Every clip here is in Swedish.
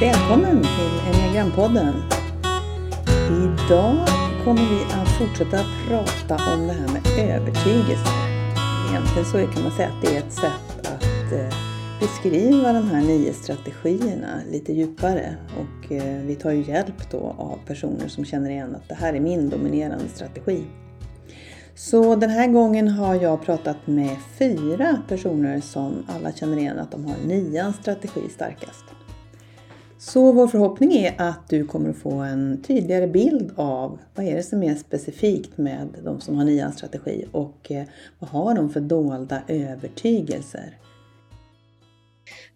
Välkommen till Enneagrampodden. Idag kommer vi att fortsätta prata om det här med övertygelse. Egentligen så kan man säga att det är ett sätt att eh, beskriva de här nio strategierna lite djupare. Och eh, vi tar ju hjälp då av personer som känner igen att det här är min dominerande strategi. Så den här gången har jag pratat med fyra personer som alla känner igen att de har nians strategi starkast. Så vår förhoppning är att du kommer att få en tydligare bild av vad är det som är specifikt med de som har nians strategi och eh, vad har de för dolda övertygelser.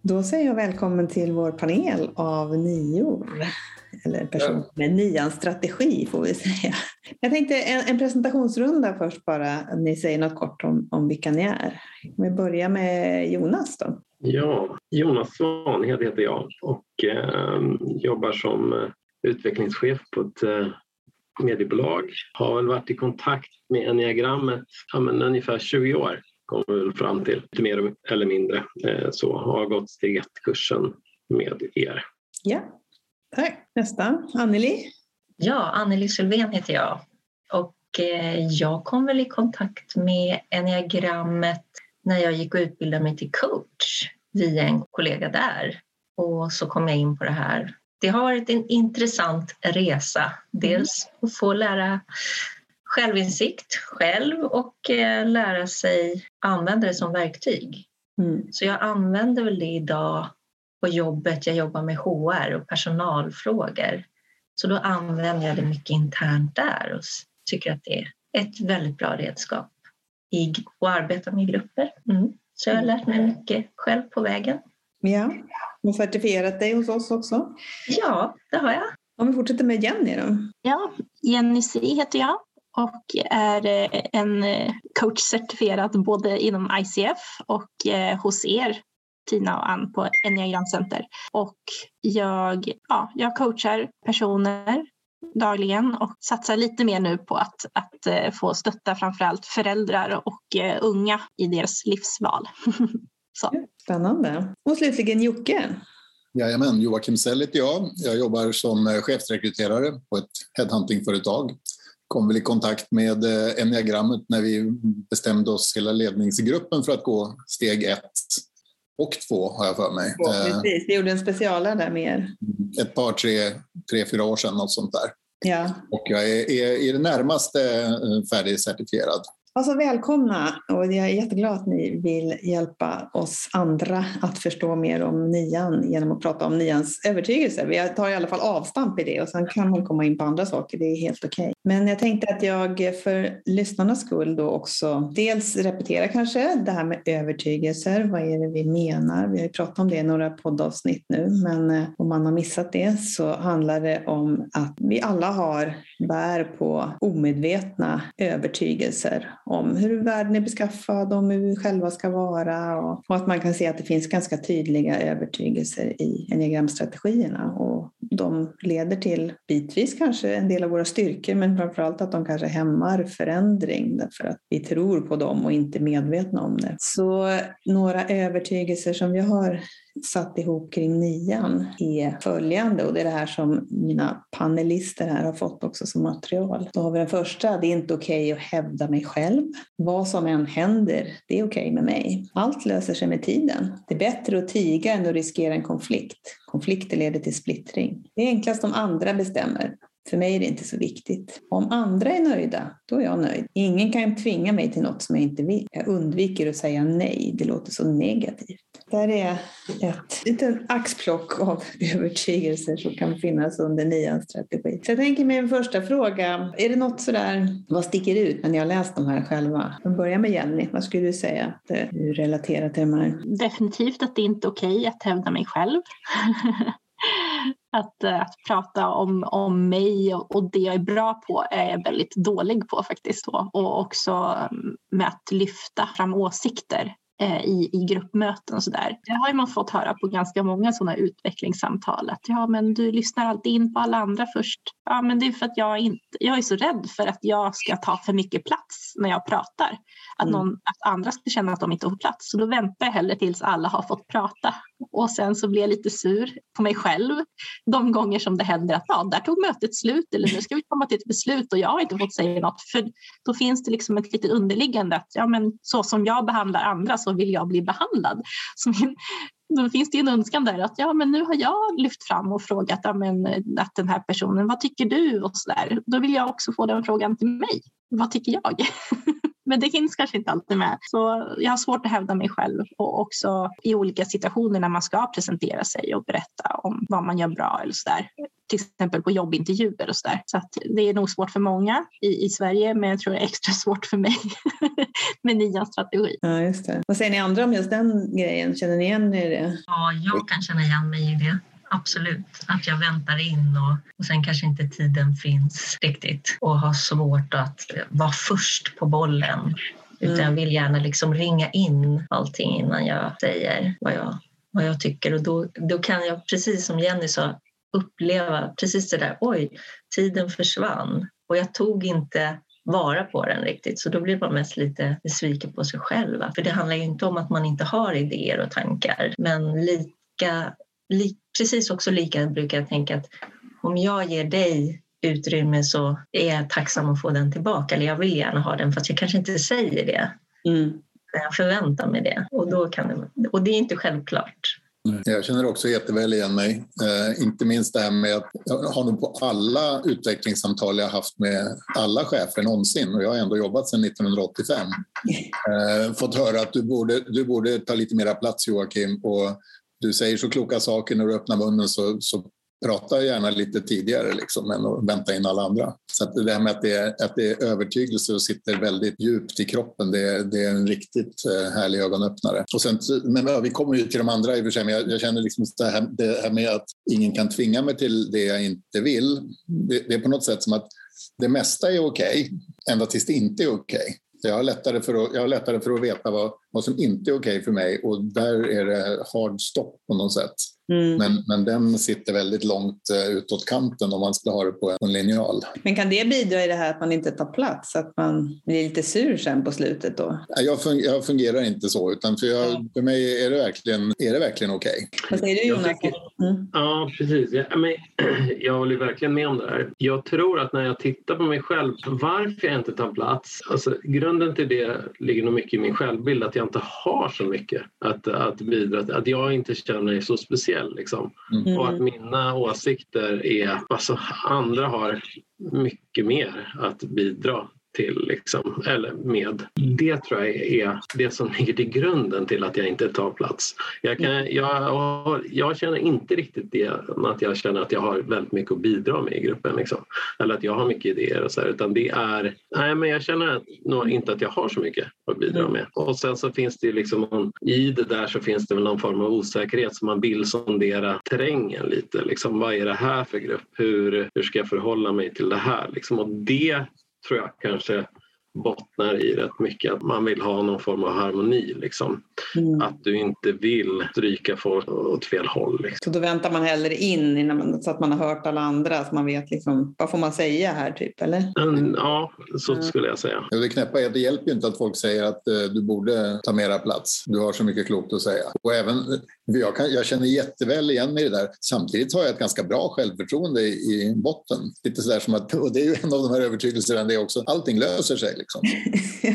Då säger jag välkommen till vår panel av nior. Eller person med nians strategi får vi säga. Jag tänkte en, en presentationsrunda först bara. Ni säger något kort om, om vilka ni är. Vi börjar med Jonas då. Ja, Jonas Svanhed heter jag och eh, jobbar som utvecklingschef på ett eh, mediebolag. Har väl varit i kontakt med enneagrammet ja, men ungefär 20 år kommer vi väl fram till, lite mer eller mindre. Eh, så har gått steg ett-kursen med er. Ja, tack. Nästa, Anneli. Ja, Anneli Sylvén heter jag och eh, jag kom väl i kontakt med enneagrammet när jag gick och utbildade mig till coach via en kollega där. Och så kom jag in på det här. Det har varit en intressant resa. Dels att få lära självinsikt själv och eh, lära sig använda det som verktyg. Mm. Så jag använder väl det idag på jobbet. Jag jobbar med HR och personalfrågor. Så då använder jag det mycket internt där och tycker att det är ett väldigt bra redskap i att arbeta med grupper. Mm. Så jag har lärt mig mycket själv på vägen. Ja, och certifierat dig hos oss också? Ja, det har jag. Om vi fortsätter med Jenny då? Ja, Jenny C heter jag och är eh, en eh, coach certifierad både inom ICF och eh, hos er Tina och Ann på Enneagram Center. Och jag, ja, jag coachar personer dagligen och satsar lite mer nu på att, att få stötta framförallt föräldrar och unga i deras livsval. Så. Spännande. Och slutligen Jocke. Jajamän, Joakim Sell heter jag. Jag jobbar som chefsrekryterare på ett headhuntingföretag kom väl i kontakt med eh, enneagrammet när vi bestämde oss, hela ledningsgruppen, för att gå steg ett och två har jag för mig. Ja, eh, precis, vi gjorde en specialare där med er. Ett par, tre, tre, fyra år sedan, något sånt där. Ja. Och jag är, är i det närmaste eh, färdigcertifierad. Alltså välkomna och jag är jätteglad att ni vill hjälpa oss andra att förstå mer om nian genom att prata om nians övertygelser. Vi tar i alla fall avstamp i det och sen kan man komma in på andra saker, det är helt okej. Okay. Men jag tänkte att jag för lyssnarnas skull då också dels repetera kanske det här med övertygelser. Vad är det vi menar? Vi har ju pratat om det i några poddavsnitt nu, men eh, om man har missat det så handlar det om att vi alla har bär på omedvetna övertygelser om hur världen är beskaffad, om hur vi själva ska vara och, och att man kan se att det finns ganska tydliga övertygelser i enneagramstrategierna och de leder till bitvis kanske en del av våra styrkor men framförallt att de kanske hämmar förändring därför att vi tror på dem och inte är medvetna om det. Så några övertygelser som vi har satt ihop kring nian är följande och det är det här som mina panelister här har fått också som material. Då har vi den första, det är inte okej okay att hävda mig själv. Vad som än händer, det är okej okay med mig. Allt löser sig med tiden. Det är bättre att tiga än att riskera en konflikt. Konflikter leder till splittring. Det är enklast om andra bestämmer. För mig är det inte så viktigt. Om andra är nöjda, då är jag nöjd. Ingen kan tvinga mig till något som jag inte vill. Jag undviker att säga nej, det låter så negativt. Där är ett litet axplock av övertygelser som kan finnas under nians strategi. Så jag tänker min första fråga, är det något sådär, vad sticker ut när ni har läst de här själva? Jag börjar med Jenny, vad skulle du säga att du relaterar till de här? Definitivt att det inte är okej att hävda mig själv. att, eh, att prata om, om mig och det jag är bra på är jag väldigt dålig på faktiskt. Då. Och också mm, med att lyfta fram åsikter i, i gruppmöten och sådär. Det har man fått höra på ganska många sådana utvecklingssamtal att ja men du lyssnar alltid in på alla andra först. Ja men det är för att jag, inte, jag är så rädd för att jag ska ta för mycket plats när jag pratar. Att, mm. någon, att andra ska känna att de inte får plats. Så då väntar jag hellre tills alla har fått prata och sen så blir jag lite sur på mig själv de gånger som det händer att ja, där tog mötet slut eller nu ska vi komma till ett beslut och jag har inte fått säga något. För då finns det liksom ett lite underliggande att ja, men så som jag behandlar andra så vill jag bli behandlad. Så min, då finns det en önskan där att ja, men nu har jag lyft fram och frågat ja, men, att den här personen, vad tycker du? Och så där. Då vill jag också få den frågan till mig. Vad tycker jag? Men det hinns kanske inte alltid med. Så jag har svårt att hävda mig själv och också i olika situationer när man ska presentera sig och berätta om vad man gör bra eller så där. Till exempel på jobbintervjuer och så där. Så att det är nog svårt för många i, i Sverige men jag tror det är extra svårt för mig med nians strategi. Ja, just det. Vad säger ni andra om just den grejen? Känner ni igen er i det? Ja, jag kan känna igen mig i det absolut. Att jag väntar in och, och sen kanske inte tiden finns riktigt och har svårt att vara först på bollen. Utan jag vill gärna liksom ringa in allting innan jag säger vad jag, vad jag tycker. Och då, då kan jag, precis som Jenny sa, uppleva precis det där. Oj, tiden försvann och jag tog inte vara på den riktigt. Så då blir man mest lite besviken på sig själv. För det handlar ju inte om att man inte har idéer och tankar. Men lika li, precis också lika brukar jag tänka att om jag ger dig utrymme så är jag tacksam att få den tillbaka. Eller jag vill gärna ha den fast jag kanske inte säger det. Mm. Jag förväntar mig det. Och, då kan det, och det är inte självklart. Jag känner också jätteväl igen mig. Eh, inte minst det här med att jag har nog på alla utvecklingssamtal jag haft med alla chefer någonsin och jag har ändå jobbat sedan 1985 eh, fått höra att du borde, du borde ta lite mera plats Joakim och du säger så kloka saker när du öppnar munnen så, så prata gärna lite tidigare liksom, än att vänta in alla andra. Så att det här med att det, är, att det är övertygelse och sitter väldigt djupt i kroppen, det, det är en riktigt eh, härlig ögonöppnare. Och sen, men vi kommer ju till de andra i och för sig, men jag, jag känner liksom det här, det här med att ingen kan tvinga mig till det jag inte vill. Det, det är på något sätt som att det mesta är okej, okay, ända tills det inte är okej. Okay. Jag har lättare för att, jag har lättare för att veta vad, vad som inte är okej okay för mig och där är det hard stopp på något sätt. Mm. Men, men den sitter väldigt långt uh, utåt kanten om man skulle ha det på en linjal. Men kan det bidra i det här att man inte tar plats, att man blir lite sur sen på slutet då? Jag, fun jag fungerar inte så, utan för, jag, för mig är det verkligen, verkligen okej. Okay. Vad säger du Jonas? Mm. Ja, precis. Jag, men, jag håller verkligen med om det här. Jag tror att när jag tittar på mig själv, varför jag inte tar plats, alltså, grunden till det ligger nog mycket i min självbild, att jag inte har så mycket att, att bidra till, att jag inte känner mig så speciell speciell. Liksom. Mm. Och att mina åsikter är, alltså andra har mycket mer att bidra till, liksom, eller med. Det tror jag är det som ligger till grunden till att jag inte tar plats. Jag, kan, jag, jag känner inte riktigt det, att jag känner att jag har väldigt mycket att bidra med i gruppen. Liksom. Eller att jag har mycket idéer och så här, utan det är, nej men jag känner nog inte att jag har så mycket att bidra med. Och sen så finns det liksom, i det där så finns det väl någon form av osäkerhet så man vill sondera terrängen lite. Liksom, vad är det här för grupp? Hur, hur ska jag förhålla mig till det här? Liksom, och det tror jag kanske bottnar i rätt mycket att man vill ha någon form av harmoni. Liksom. Mm. Att du inte vill stryka folk åt fel håll. Liksom. Så då väntar man hellre in innan man, så att man har hört alla andra så man vet liksom, vad får man säga här typ eller? Mm, ja, så mm. skulle jag säga. Det knäppa är att det hjälper ju inte att folk säger att eh, du borde ta mera plats. Du har så mycket klokt att säga. Och även, jag, kan, jag känner jätteväl igen mig i det där. Samtidigt har jag ett ganska bra självförtroende i, i botten. Lite sådär som att, och det är ju en av de här övertygelserna det också, allting löser sig. Liksom.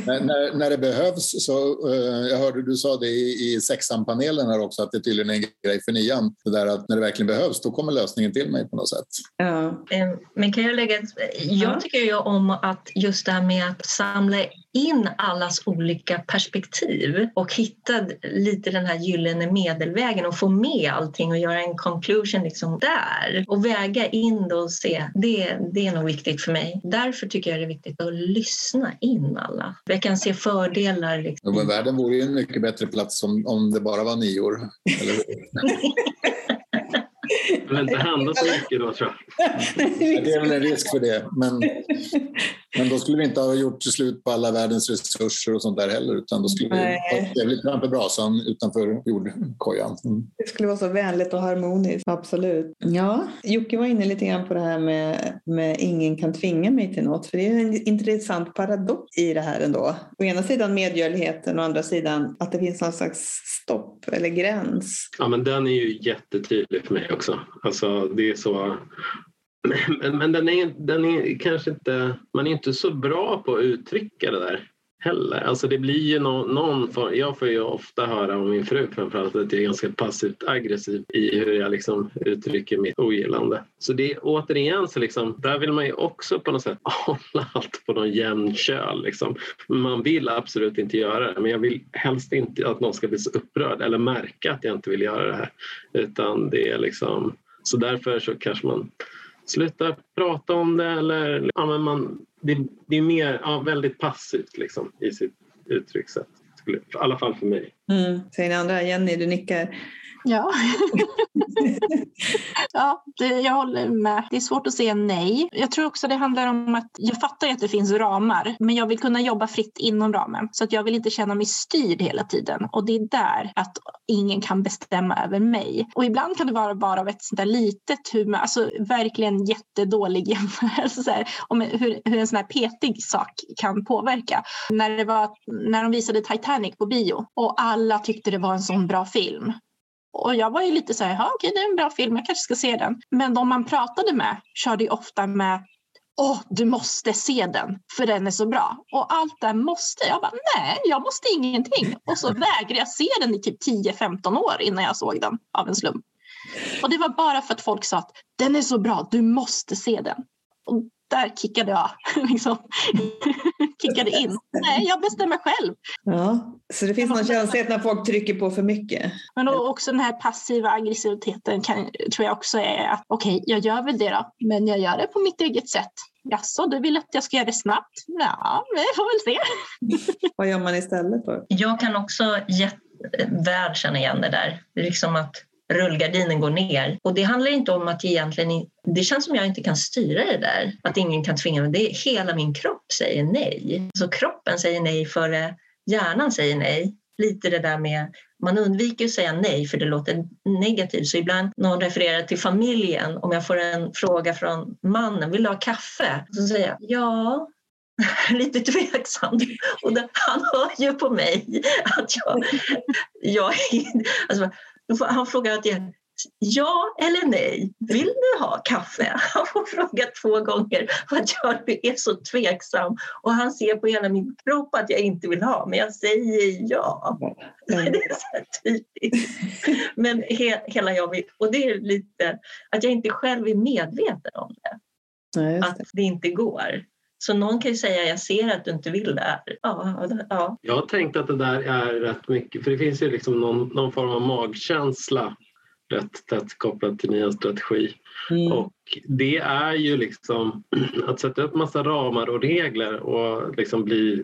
när, när, när, det behövs så, uh, jag hörde du sa det i, i sexan-panelen här också, att det tydligen är en grej för nian. Det där att när det verkligen behövs, då kommer lösningen till mig på något sätt. Ja. Men kan jag lägga jag tycker ju om att just det här med att samla in allas olika perspektiv och hitta lite den här gyllene medelvägen och få med allting och göra en conclusion liksom där och väga in det och se. Det, det är nog viktigt för mig. Därför tycker jag det är viktigt att lyssna in alla. Jag kan se fördelar. Liksom. Ja, men världen vore ju en mycket bättre plats om, om det bara var nior. Det inte hända så mycket då tror jag. Det är väl en risk för det. Men, men Men då skulle vi inte ha gjort slut på alla världens resurser och sånt där heller utan då skulle Nej. vi ha trevligt framför brasan utanför jordkojan. Mm. Det skulle vara så vänligt och harmoniskt, absolut. Ja, Jocke var inne lite grann på det här med, med ingen kan tvinga mig till något, för det är en intressant paradox i det här ändå. Å ena sidan medgörligheten och å andra sidan att det finns någon slags stopp eller gräns. Ja, men den är ju jättetydlig för mig också. Alltså, det är så... Men, men den, är, den är kanske inte... Man är inte så bra på att uttrycka det där heller. Alltså det blir ju någon, någon form, Jag får ju ofta höra av min fru framförallt att jag är ganska passivt aggressiv i hur jag liksom uttrycker mitt ogillande. Så det är återigen så liksom, där vill man ju också på något sätt hålla allt på någon jämn köl. Liksom. Man vill absolut inte göra det men jag vill helst inte att någon ska bli så upprörd eller märka att jag inte vill göra det här. Utan det är liksom, så därför så kanske man slutar prata om det eller ja, men man, det, det är mer ja, väldigt passivt liksom, i sitt uttryckssätt. I alla fall för mig. Mm. Säger ni andra, Jenny du nickar. Ja, ja det, jag håller med. Det är svårt att säga nej. Jag tror också det handlar om att jag fattar att det finns ramar, men jag vill kunna jobba fritt inom ramen. Så att jag vill inte känna mig styrd hela tiden. Och det är där att ingen kan bestämma över mig. Och ibland kan det vara bara av ett sånt där litet humör, alltså verkligen jättedålig jämförelse här, om hur, hur en sån här petig sak kan påverka. När, det var, när de visade Titanic på bio och alla tyckte det var en sån bra film. Och jag var ju lite så här, okej okej det är en bra film, jag kanske ska se den. Men de man pratade med körde ju ofta med, åh du måste se den för den är så bra. Och allt det måste, jag bara nej jag måste ingenting. Och så vägrade jag se den i typ 10-15 år innan jag såg den av en slump. Och det var bara för att folk sa att den är så bra, du måste se den. Och där kickade jag, liksom, kickade in. Nej, jag bestämmer själv. Ja. Så det finns någon känslighet när folk trycker på för mycket. Men då också den här passiva aggressiviteten kan, tror jag också är att okej, jag gör väl det då, men jag gör det på mitt eget sätt. Jaså, du vill att jag ska göra det snabbt? Ja, vi får väl se. Vad gör man istället då? Jag kan också jätte- väl känna igen det där. Liksom att rullgardinen går ner. Och det handlar inte om att egentligen... Det känns som jag inte kan styra det där. Att ingen kan tvinga mig. Det är, hela min kropp säger nej. Så kroppen säger nej före hjärnan säger nej. Lite det där med... Man undviker att säga nej för det låter negativt. Så ibland någon refererar till familjen. Om jag får en fråga från mannen. Vill du ha kaffe? Så säger jag ja. Lite tveksamt. Och det, han hör ju på mig att jag... jag alltså, han frågar att jag, ja eller nej, vill du ha kaffe? Han får fråga två gånger för att jag är så tveksam och han ser på hela min kropp att jag inte vill ha, men jag säger ja. Det är så typiskt. Men he, hela jag vill, och det är lite att jag inte själv är medveten om det, Nej, just att det. det inte går. Så någon kan ju säga jag ser att du inte vill det här. Ja, ja. Jag har tänkt att det där är rätt mycket, för det finns ju liksom någon, någon form av magkänsla rätt tätt kopplat till nya strategi. Mm. Och det är ju liksom att sätta upp massa ramar och regler och liksom bli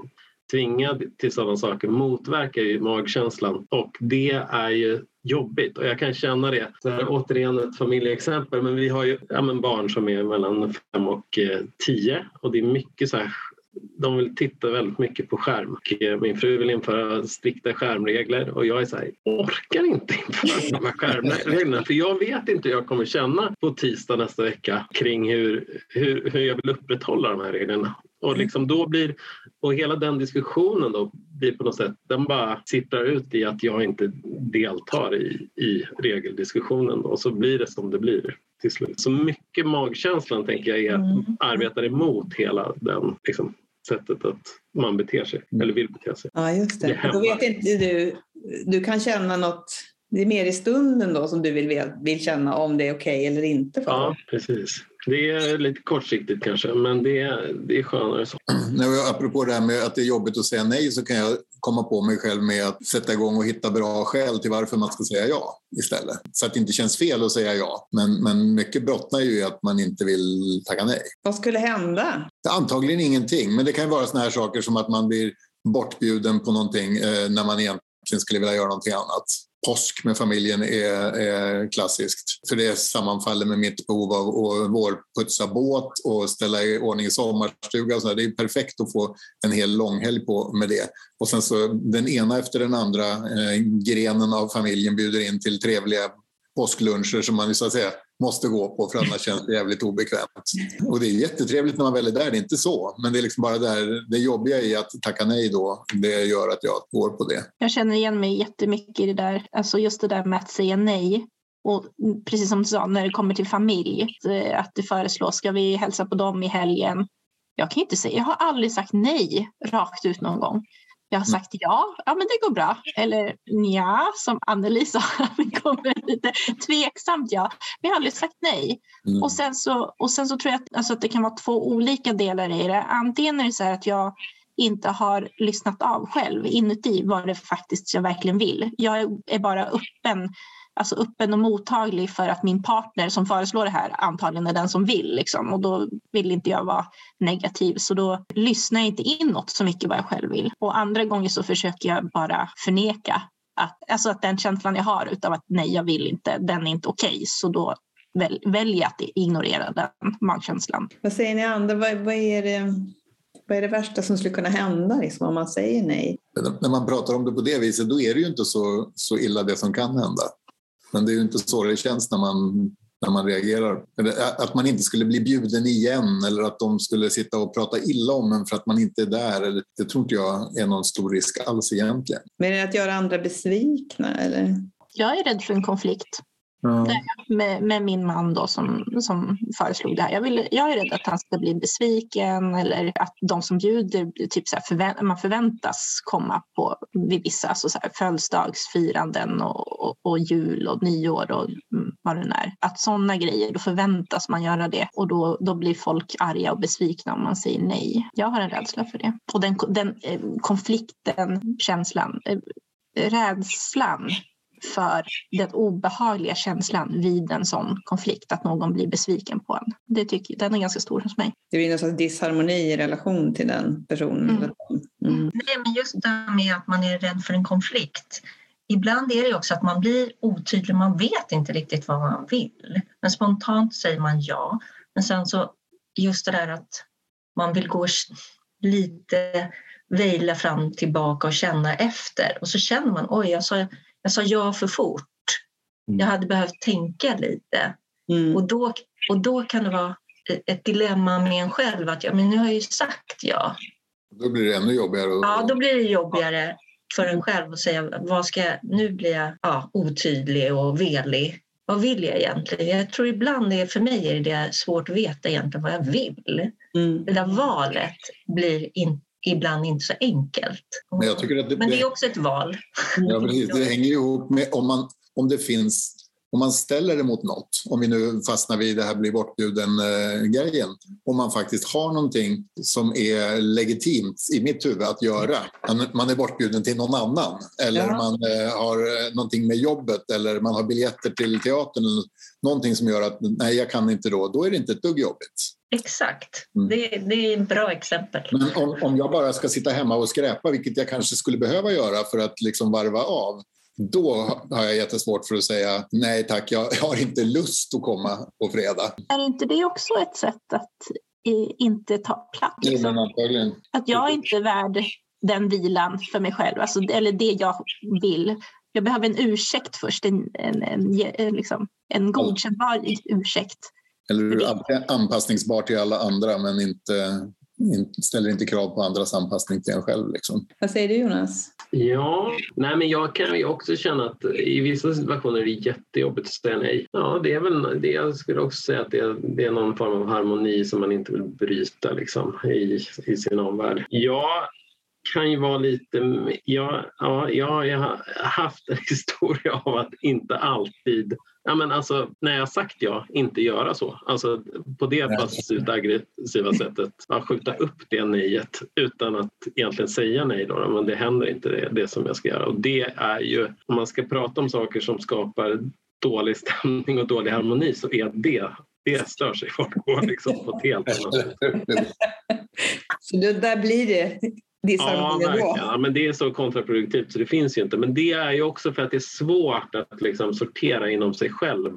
tvingad till sådana saker motverkar ju magkänslan och det är ju jobbigt och jag kan känna det. Så här, återigen ett familjeexempel men vi har ju ja, men barn som är mellan fem och eh, tio och det är mycket så här de vill titta väldigt mycket på skärm. Och eh, min fru vill införa strikta skärmregler och jag är så här, orkar inte införa de här skärmreglerna för jag vet inte hur jag kommer känna på tisdag nästa vecka kring hur, hur, hur jag vill upprätthålla de här reglerna. Och, liksom då blir, och hela den diskussionen då blir på något sätt, den bara sipprar ut i att jag inte deltar i, i regeldiskussionen och så blir det som det blir till slut. Så mycket magkänslan tänker jag är Mm. arbetar emot hela den liksom, sättet att man beter sig eller vill bete sig. Ja, just Det. Då vet inte du, du kan känna något, det är mer i stunden då som du vill, vill känna om det är okej eller inte. För Ja, precis. Det är lite kortsiktigt kanske, men det är, det är skönare så. När vi, apropå det här med att det är jobbigt att säga nej så kan jag komma på mig själv med att sätta igång och hitta bra skäl till varför man ska säga ja istället. Så att det inte känns fel att säga ja. Men, men mycket bottnar ju i att man inte vill tacka nej. Vad skulle hända? Antagligen ingenting, men det kan ju vara såna här saker som att man blir bortbjuden på någonting eh, när man egentligen skulle vilja göra någonting annat påsk med familjen är, är klassiskt. För det sammanfaller med mitt behov av att vårputsa båt och ställa i ordning sommarstuga. Och så Det är perfekt att få en hel långhelg på med det. Och sen så den ena efter den andra eh, grenen av familjen bjuder in till trevliga påskluncher som man så att säga måste gå på för annars känns det jävligt obekvämt. Och det är jättetrevligt när man väl är där, det är inte så. Men det är liksom bara där, det jobbiga i att tacka nej då, det gör att jag går på det. Jag känner igen mig jättemycket i det där, alltså just det där med att säga nej. Och precis som du sa, när det kommer till familj, eh, att det föreslås, ska vi hälsa på dem i helgen? Jag kan inte säga, jag har aldrig sagt nej rakt ut någon gång. Jag har sagt ja, ja men det går bra. Eller ja, som Anneli sa, det kommer lite tveksamt ja. Men jag har aldrig sagt nej. Mm. Och, sen så, och sen så tror jag att, alltså att det kan vara två olika delar i det. Antingen är det så här att jag inte har lyssnat av själv inuti vad det faktiskt jag verkligen vill. Jag är bara öppen alltså öppen och mottaglig för att min partner som föreslår det här antagligen är den som vill. Liksom. Och då vill inte jag vara negativ så då lyssnar jag inte inåt så mycket vad jag själv vill. Och andra gånger så försöker jag bara förneka att, alltså att den känslan jag har utav att nej jag vill inte, den är inte okej. Okay. Så då väl, väljer jag att ignorera den magkänslan. Vad säger ni andra? Vad, vad, är det, vad är det värsta som skulle kunna hända liksom, om man säger nej? När man pratar om det på det viset då är det ju inte så, så illa det som kan hända. Men det är ju inte så det känns när man, när man reagerar. Att man inte skulle bli bjuden igen eller att de skulle sitta och prata illa om en för att man inte är där. Det tror inte jag är någon stor risk alls egentligen. Men är det att göra andra besvikna? Eller? Jag är rädd för en konflikt. Med, med, min man då som, som föreslog det här. Jag, vill, jag är rädd att han ska bli besviken eller att de som bjuder, typ så förvänt, man förväntas komma på vid vissa alltså så här, födelsedagsfiranden och, och, och, jul och nyår och mm, vad det nu är. Att sådana grejer, då förväntas man göra det och då, då blir folk arga och besvikna om man säger nej. Jag har en rädsla för det. Och den, den eh, konflikten, känslan, eh, rädslan för den obehagliga känslan vid en sån konflikt, att någon blir besviken på en. Det tycker, den är ganska stor hos mig. Det blir någon disharmoni i relation till den personen. Mm. Mm. Nej, men just det här med att man är rädd för en konflikt. Ibland är det också att man blir otydlig, man vet inte riktigt vad man vill. Men spontant säger man ja. Men sen så just det där att man vill gå lite vejla fram tillbaka och känna efter och så känner man oj, jag sa jag sa ja för fort. Mm. Jag hade behövt tänka lite. Mm. Och, då, och då kan det vara ett dilemma med en själv att ja, men nu har jag ju sagt ja. Då blir det ännu jobbigare. Ja, då blir det jobbigare för en själv att säga vad ska jag, nu blir jag ja, otydlig och velig. Vad vill jag egentligen? Jag tror ibland är, för mig är det svårt att veta egentligen vad jag vill. Mm. Det där valet blir inte ibland inte så enkelt. Men, jag tycker att det, men det är också ett val. Ja, det hänger ihop med om, man, om det finns om man ställer det mot något, om vi nu fastnar vid det här bli bortbjuden-grejen, eh, om man faktiskt har någonting som är legitimt i mitt huvud att göra. Man är bortbjuden till någon annan eller ja. man eh, har eh, någonting med jobbet eller man har biljetter till teatern. Någonting som gör att nej, jag kan inte då. Då är det inte ett dugg jobbigt. Exakt, mm. det, det är ett bra exempel. Men om, om jag bara ska sitta hemma och skräpa, vilket jag kanske skulle behöva göra för att liksom varva av, då har jag jättesvårt för att säga nej tack, jag har inte lust att komma på fredag. Är inte det också ett sätt att inte ta plats? Liksom? Att jag inte är värd den vilan för mig själv, alltså, eller det jag vill. Jag behöver en ursäkt först, en, en, en, en, liksom, en godkännbar ursäkt. Eller du är anpassningsbar till alla andra men inte ställer inte krav på andras anpassning till en själv. Liksom. Vad säger du Jonas? Ja, nej men jag kan ju också känna att i vissa situationer är det jättejobbigt att säga nej. Ja, det är väl det. Jag skulle också säga att det är, det är någon form av harmoni som man inte vill bryta liksom, i, i sin omvärld. Ja, kan ju vara lite... Ja, ja, jag har haft en historia av att inte alltid Ja, men alltså, när jag sagt ja, inte göra så. Alltså, på det passivt aggressiva sättet, att skjuta upp det nejet utan att egentligen säga nej. Då, men det händer inte det, det som jag ska göra. Och det är ju, om man ska prata om saker som skapar dålig stämning och dålig harmoni så är det det stör sig folk på liksom, på ett helt annat sätt. Så det, där blir det Ja, verkligen. Ja, men det är så kontraproduktivt så det finns ju inte. Men det är ju också för att det är svårt att liksom sortera inom sig själv.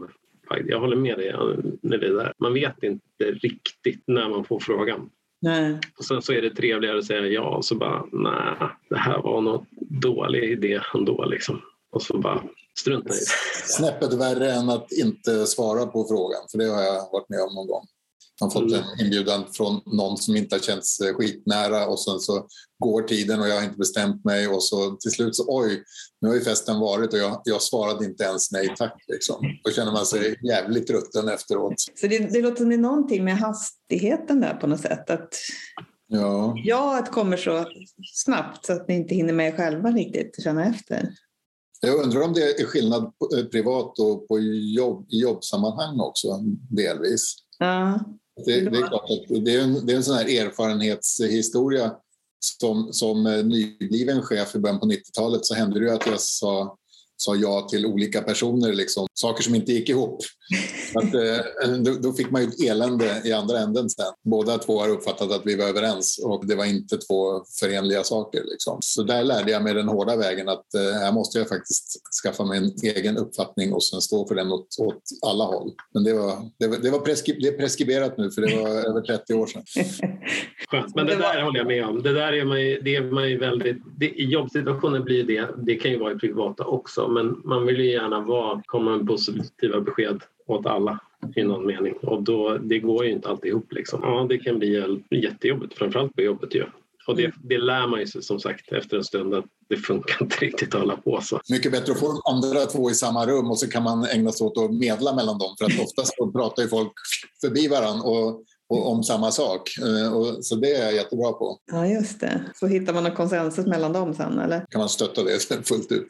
Jag håller med dig när det där. Man vet inte riktigt när man får frågan. Nej. Och sen så är det trevligare att säga ja och så bara nej, det här var nog dålig idé ändå liksom. Och så bara strunta i det. Snäppet värre än att inte svara på frågan, för det har jag varit med om någon gång. Man har fått mm. en inbjudan från någon som inte har känts eh, skitnära och sen så går tiden och jag har inte bestämt mig och så till slut så oj, nu har ju festen varit och jag, jag svarade inte ens nej tack. Liksom. Då känner man sig jävligt rutten efteråt. Så det, det låter som det är någonting med hastigheten där på något sätt. Att ja. ja, kommer så snabbt så att ni inte hinner med själva riktigt känna efter. Jag undrar om det är skillnad eh, privat och på jobb, i jobbsammanhang också delvis. Ja. Det, det, är klart att det är en, det är en sån här erfarenhetshistoria. Som, som eh, nybliven chef i början på 90-talet så hände det ju att jag sa sa ja till olika personer, liksom, saker som inte gick ihop. Att, eh, då, då, fick man ju ett elände i andra änden sen. Båda två har uppfattat att vi var överens och det var inte två förenliga saker. Liksom. Så där lärde jag mig den hårda vägen att eh, här måste jag faktiskt skaffa mig en egen uppfattning och sen stå för den åt, åt alla håll. Men det, var, det, var, det, var preskri, det är preskriberat nu för det var över 30 år sedan. Skönt. Men det där håller jag med om. Det där är man ju, det är man ju väldigt... Det, I jobbsituationen blir det, det kan ju vara i privata också, men man vill ju gärna vara, komma med positiva besked åt alla i någon mening och då, det går ju inte alltid ihop. Liksom. Ja, det kan bli jättejobbigt, framförallt på jobbet ju. Och det, det lär man sig som sagt efter en stund att det funkar inte riktigt att hålla på så. Mycket bättre att få de andra två i samma rum och så kan man ägna sig åt att medla mellan dem. För att oftast pratar ju folk förbi varandra och om samma sak. Eh, och, så det är jag jättebra på. Ja, just det. Så hittar man en konsensus mellan dem sen, eller? Kan man stötta det fullt ut.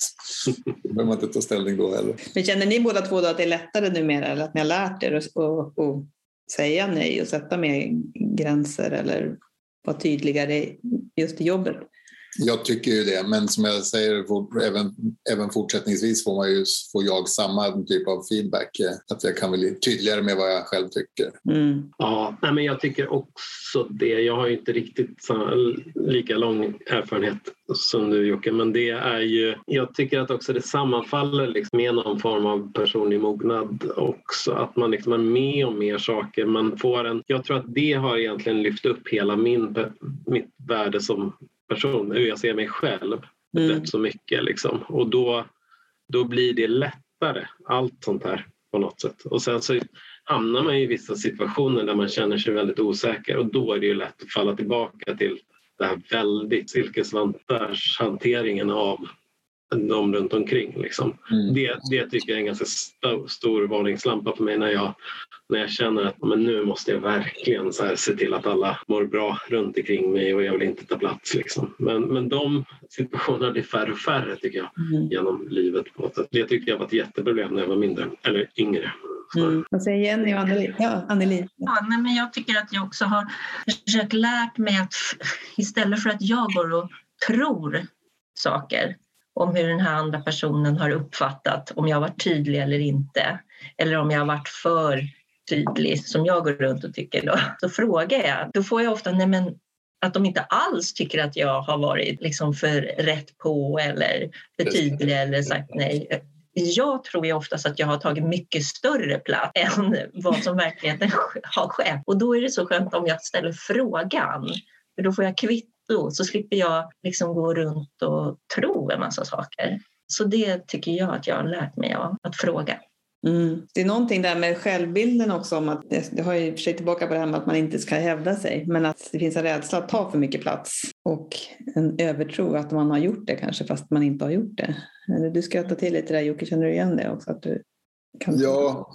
Då behöver man inte ta ställning då heller. Men känner ni båda två att det är lättare numera, eller att ni har lärt er att, att, att säga nej och sätta mer gränser eller vara tydligare just i jobbet? Jag tycker ju det, men som jag säger, även, även fortsättningsvis får, man ju, får jag samma typ av feedback. Eh, att jag kan bli tydligare med vad jag själv tycker. Mm. Ja, nej, men jag tycker också det. Jag har ju inte riktigt lika lång erfarenhet som du Jocke, men det är ju, jag tycker att också det sammanfaller liksom med någon form av personlig mognad också, att man liksom är med om mer saker. Man får en, jag tror att det har egentligen lyft upp hela min, mitt värde som person, hur jag ser mig själv mm. rätt så mycket. Liksom. Och då, då blir det lättare, allt sånt här på något sätt. Och sen så hamnar man i vissa situationer där man känner sig väldigt osäker och då är det ju lätt att falla tillbaka till det här väldigt silkesvantars-hanteringen av de runt omkring. Liksom. Mm. Det, det tycker jag är en ganska st stor varningslampa för mig när jag, när jag känner att men nu måste jag verkligen så här, se till att alla mår bra runt omkring mig och jag vill inte ta plats. Liksom. Men, men de situationerna blir färre och färre tycker jag mm. genom livet. På ett sätt. Det tyckte jag var ett jätteproblem när jag var mindre, eller yngre. Mm. Vad säger Jenny och Anneli? Ja, Anneli. Ja, nej, men jag tycker att jag också har försökt lärt mig att istället för att jag går och tror saker om hur den här andra personen har uppfattat om jag varit tydlig eller inte. Eller om jag har varit för tydlig som jag går runt och tycker. Då, så frågar jag. Då får jag ofta nej men, att de inte alls tycker att jag har varit liksom för rätt på eller för tydlig eller sagt nej. Jag tror ju oftast att jag har tagit mycket större plats än vad som verkligheten har skett. Och då är det så skönt om jag ställer frågan. För då får jag kvitt då, så slipper jag liksom gå runt och tro en massa saker. Så det tycker jag att jag har lärt mig av, att fråga. Mm. Det är någonting där med självbilden också, om att det, har ju för sig tillbaka på det här med att man inte ska hävda sig, men att det finns en rädsla att ta för mycket plats och en övertro att man har gjort det kanske fast man inte har gjort det. Du skrattar till lite där Jocke, känner du igen det också? Att du kan... Ja,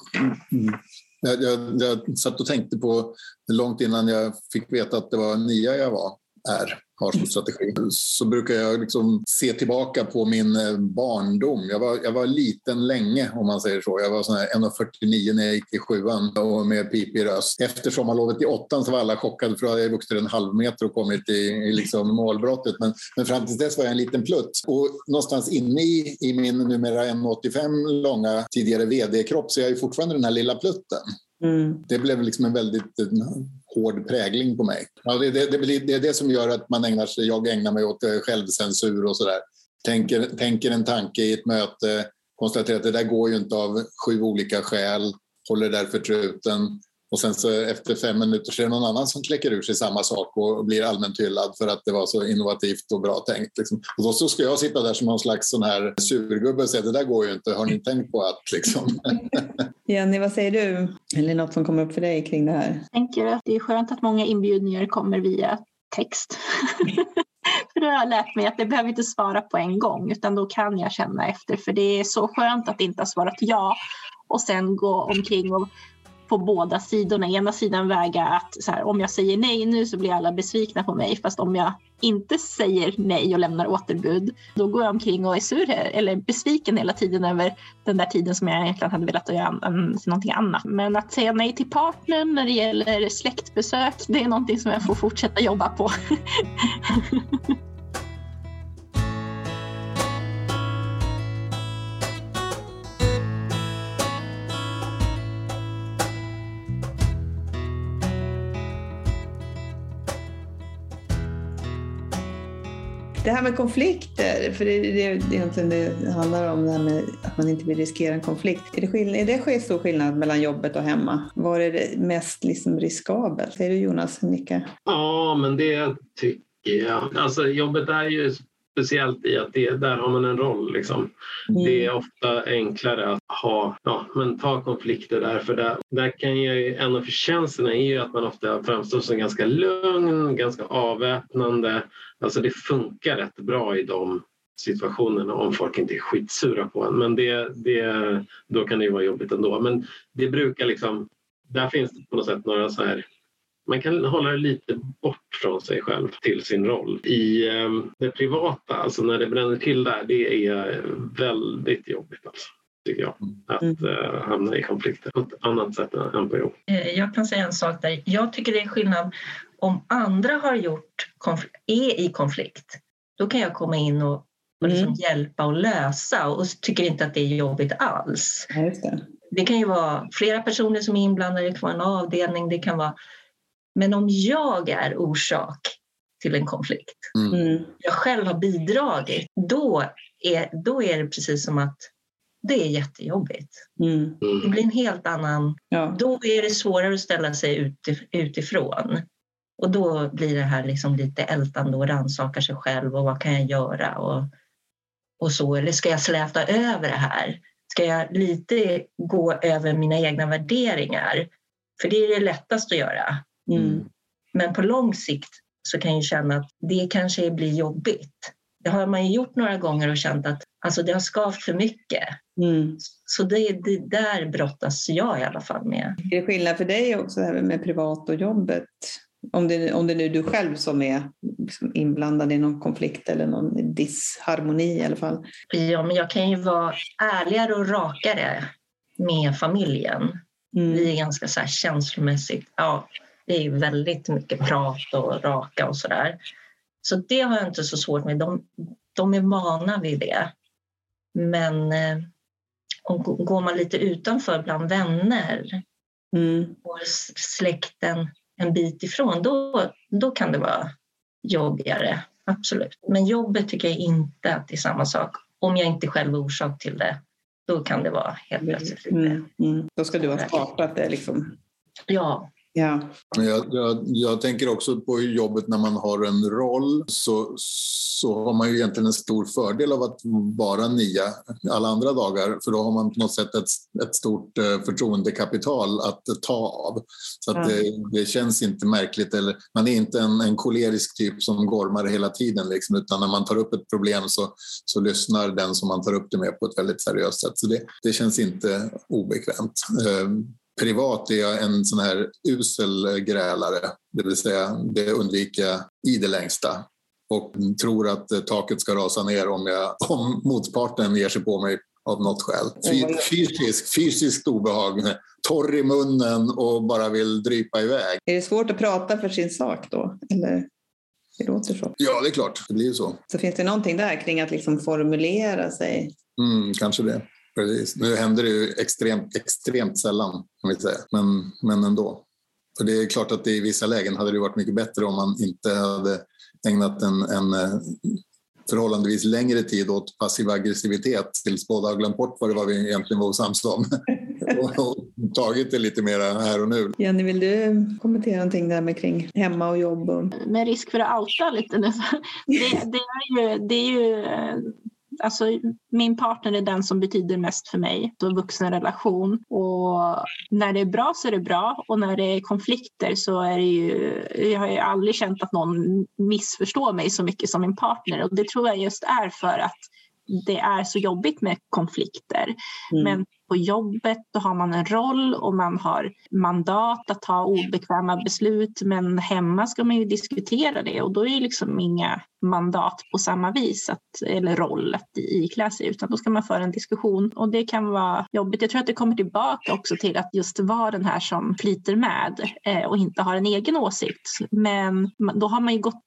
mm. jag, jag, jag satt och tänkte på långt innan jag fick veta att det var nia jag var är, har som strategi, så brukar jag liksom se tillbaka på min eh, barndom. Jag var, jag var liten länge, om man säger så. Jag var 1,49 när jag gick i sjuan och med pipig röst. Efter sommarlovet i åttan så var alla chockade för då hade jag vuxit en halv meter och kommit i, i liksom målbrottet. Men, men fram till dess var jag en liten plutt. Och någonstans inne i, i min numera 1,85 långa tidigare vd-kropp så är jag fortfarande den här lilla plutten. Mm. Det blev liksom en väldigt hård prägling på mig. Ja, det, det, det, det är det som gör att man ägnar sig, jag ägnar mig åt eh, självcensur och sådär. Tänker, tänker en tanke i ett möte, konstaterar att det där går ju inte av sju olika skäl, håller därför truten och sen så efter fem minuter så är det någon annan som kläcker ur sig samma sak och blir allmänt hyllad för att det var så innovativt och bra tänkt. Liksom. Och då så ska jag sitta där som någon slags sån här surgubbe och säga det där går ju inte, har ni tänkt på att liksom. Jenny, vad säger du? Eller något som kommer upp för dig kring det här? Jag tänker att det är skönt att många inbjudningar kommer via text. för då har jag lärt mig att det behöver inte svara på en gång utan då kan jag känna efter för det är så skönt att inte ha svarat ja och sen gå omkring och på båda sidorna. Ena sidan väga att så här, om jag säger nej nu så blir alla besvikna på mig. Fast om jag inte säger nej och lämnar återbud, då går jag omkring och är sur eller besviken hela tiden över den där tiden som jag egentligen hade velat göra någonting annat. Men att säga nej till partnern när det gäller släktbesök, det är någonting som jag får fortsätta jobba på. Det här med konflikter, för det är det egentligen det handlar om, det här med att man inte vill riskera en konflikt. Är det, skill- är det stor skillnad mellan jobbet och hemma? Var är det mest liksom riskabelt? Säger du Jonas? Nicka? Ja, men det tycker jag. Alltså jobbet är ju speciellt i att det, där har man en roll. Liksom. Mm. Det är ofta enklare att ha, ja, men ta konflikter där. För där, där kan ju, en av förtjänsterna är ju att man ofta framstår som ganska lugn, ganska avväpnande. Alltså det funkar rätt bra i de situationerna om folk inte är skitsura på en. Men det, det, då kan det ju vara jobbigt ändå. Men det brukar liksom, där finns det på något sätt några så här man kan hålla det lite bort från sig själv till sin roll. I um, det privata, alltså när det bränner till där, det är väldigt jobbigt alltså, tycker jag. Att uh, hamna i konflikter på ett annat sätt än på jobb. Eh, jag kan säga en sak där. Jag tycker det är skillnad om andra har gjort är i konflikt. Då kan jag komma in och, och liksom mm. hjälpa och lösa och tycker inte att det är jobbigt alls. Ja, det. det. kan ju vara flera personer som är inblandade, det kan vara en avdelning, det kan vara men om jag är orsak till en konflikt, mm. mm. jag själv har bidragit, då är, då är det precis som att det är jättejobbigt. Mm. Det blir en helt annan... Ja. Då är det svårare att ställa sig utifrån. Och då blir det här liksom lite ältande och rannsaka sig själv och vad kan jag göra och, och så. Eller ska jag släta över det här? Ska jag lite gå över mina egna värderingar? För det är det lättaste att göra. Mm. Men på lång sikt så kan jag känna att det kanske blir jobbigt. Det har man ju gjort några gånger och känt att alltså, det har skavt för mycket. Mm. Så det, det där brottas jag i alla fall med. Är det skillnad för dig också med privat och jobbet? Om det, om det nu är du själv som är liksom inblandad i någon konflikt eller någon disharmoni i alla fall. Ja, men jag kan ju vara ärligare och rakare med familjen. Mm. Vi är ganska så här känslomässigt, ja, det är väldigt mycket prat och raka och sådär. Så det har jag inte så svårt med. De, de är vana vid det. Men eh, om, går man lite utanför bland vänner mm. och släkten en bit ifrån, då, då kan det vara jobbigare. Absolut. Men jobbet tycker jag inte att det är samma sak. Om jag inte själv är orsak till det, då kan det vara helt plötsligt lite... Mm, mm. Då ska du ha startat det liksom? Ja, Ja. Jag, jag, jag, tänker också på jobbet när man har en roll så, så har man ju egentligen en stor fördel av att vara nia alla andra dagar för då har man på något sätt ett, ett stort eh, förtroendekapital att ta av. Så att ja. det, det, känns inte märkligt. Eller, man är inte en, en kolerisk typ som gormar hela tiden liksom, utan när man tar upp ett problem så, så lyssnar den som man tar upp det med på ett väldigt seriöst sätt. Så det, det känns inte obekvämt. Privat är jag en sån här usel grälare, det vill säga det undviker jag i det längsta och tror att taket ska rasa ner om, jag, om motparten ger sig på mig av något skäl. Fysisk, fysiskt obehag, torr i munnen och bara vill drypa iväg. Är det svårt att prata för sin sak då? Eller? Det låter så. Ja, det är klart. Det blir ju så. Så finns det någonting där kring att liksom formulera sig? Mm, kanske det. Precis. Nu händer det ju extremt, extremt sällan, kan vi säga. Men, men ändå. Och det är klart att det i vissa lägen hade det varit mycket bättre om man inte hade ägnat en, en eh, förhållandevis längre tid åt passiv aggressivitet tills båda har glömt bort vad det var vi egentligen var osams om. och, och tagit det lite mer här och nu. Jenny, vill du kommentera någonting där med kring hemma och jobb? Och... Med risk för att outa lite nu. Det, det, är ju, det är ju alltså, min partner är den som betyder mest för mig. Då vuxenrelation. Och när det är bra så är det bra och när det är konflikter så är det ju... Jag har ju aldrig känt att någon missförstår mig så mycket som min partner och det tror jag just är för att det är så jobbigt med konflikter. Mm. Men på jobbet då har man en roll och man har mandat att ta obekväma beslut men hemma ska man ju diskutera det och då är det liksom inga mandat på samma vis att, eller roll att iklä sig utan då ska man föra en diskussion och det kan vara jobbigt. Jag tror att det kommer tillbaka också till att just vara den här som flyter med eh, och inte har en egen åsikt. Men då har man ju gått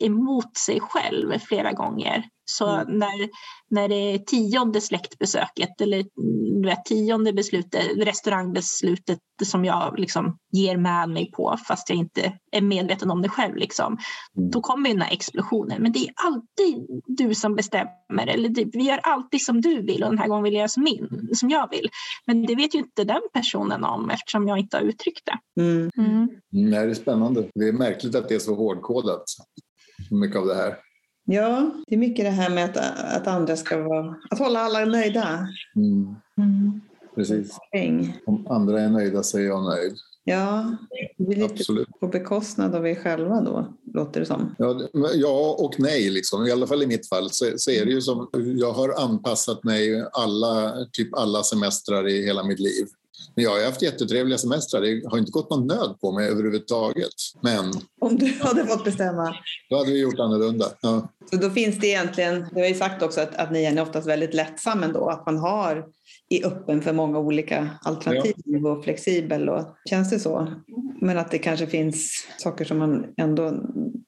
emot sig själv flera gånger så mm. när, när det är tionde släktbesöket eller du vet, tionde beslutet, restaurangbeslutet som jag liksom ger med mig på fast jag inte är medveten om det själv. Liksom, mm. Då kommer den här explosionen. Men det är alltid du som bestämmer. Eller vi gör alltid som du vill och den här gången vill jag göra som, min, som jag vill. Men det vet ju inte den personen om eftersom jag inte har uttryckt det. Mm. Mm. Nej, det är spännande. Det är märkligt att det är så hårdkodat. Mycket av det här. Ja, det är mycket det här med att, att andra ska vara, att hålla alla nöjda. Mm. Precis. Om andra är nöjda så är jag nöjd. Ja, det blir lite Absolut. på bekostnad av er själva då, låter det som. Ja, ja och nej, liksom. i alla fall i mitt fall så, så, är det ju som, jag har anpassat mig alla, typ alla semestrar i hela mitt liv. Men jag har haft jättetrevliga semestrar. Det har inte gått någon nöd på mig överhuvudtaget. Men... Om du hade fått bestämma? Då hade vi gjort annorlunda. Ja. Så då finns det egentligen, du har ju sagt också att, att ni är oftast väldigt lättsam ändå, att man har är öppen för många olika alternativ ja. och flexibel. Och, känns det så? Men att det kanske finns saker som man ändå...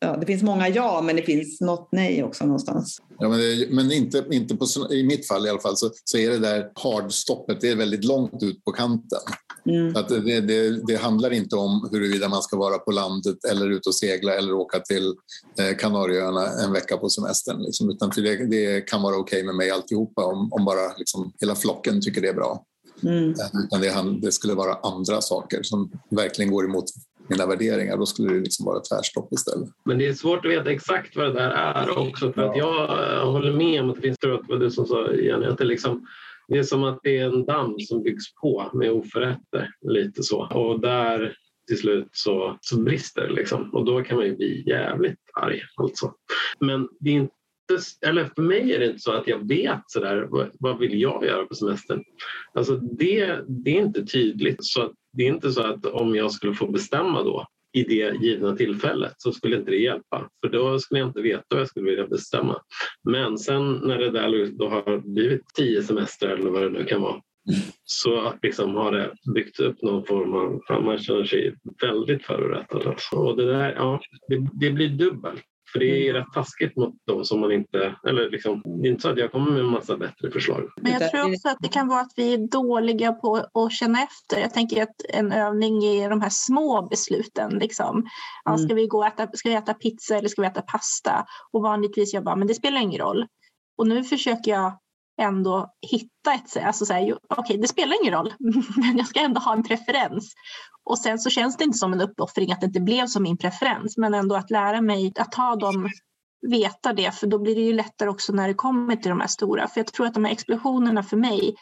Ja, det finns många ja, men det finns något nej också någonstans. Ja, men, det, men inte, inte på, i mitt fall i alla fall så, så är det där hardstoppet det är väldigt långt ut på kanten. Mm. Att det, det, det, handlar inte om huruvida man ska vara på landet eller ute och segla eller åka till eh, Kanarieöarna en vecka på semestern. Liksom. Utan det, det kan vara okej okay med mig alltihopa om, om bara liksom, hela flocken tycker det är bra. Mm. Eh, utan det, det, skulle vara andra saker som verkligen går emot mina värderingar. Då skulle det liksom vara tvärstopp istället. Men det är svårt att veta exakt vad det där är också. För att jag håller med om att det finns, tror att det var du som sa Jenny, att det liksom det är som att det är en damm som byggs på med oförrätter. Lite så. Och där till slut så, så brister det. Liksom. Och då kan man ju bli jävligt arg. Alltså. Men det är inte eller för mig är det inte så att jag vet så där, vad, vad vill jag göra på semestern? Alltså det, det är inte tydligt. Så det är inte så att om jag skulle få bestämma då i det givna tillfället så skulle inte det hjälpa. För då skulle jag inte veta vad jag skulle vilja bestämma. Men sen när det där då har blivit tio semestrar eller vad det nu kan vara så liksom har det byggt upp någon form av, man känner sig väldigt förorättad. Alltså. Och det, där, ja, det, det blir dubbelt. För det är rätt taskigt mot dem som man inte... Eller liksom, det är inte så att jag kommer med en massa bättre förslag. Men jag tror också att det kan vara att vi är dåliga på att känna efter. Jag tänker att en övning är de här små besluten. Liksom. Ja, mm. ska, vi gå äta, ska vi äta pizza eller ska vi äta pasta? Och vanligtvis jag bara, men det spelar ingen roll. Och nu försöker jag ändå hitta ett alltså okej okay, det spelar ingen roll men jag ska ändå ha en preferens. Och sen så känns det inte som en uppoffring att det inte blev som min preferens men ändå att lära mig att ha dem veta det för då blir det ju lättare också när det kommer till de här stora. För jag tror att de här explosionerna för mig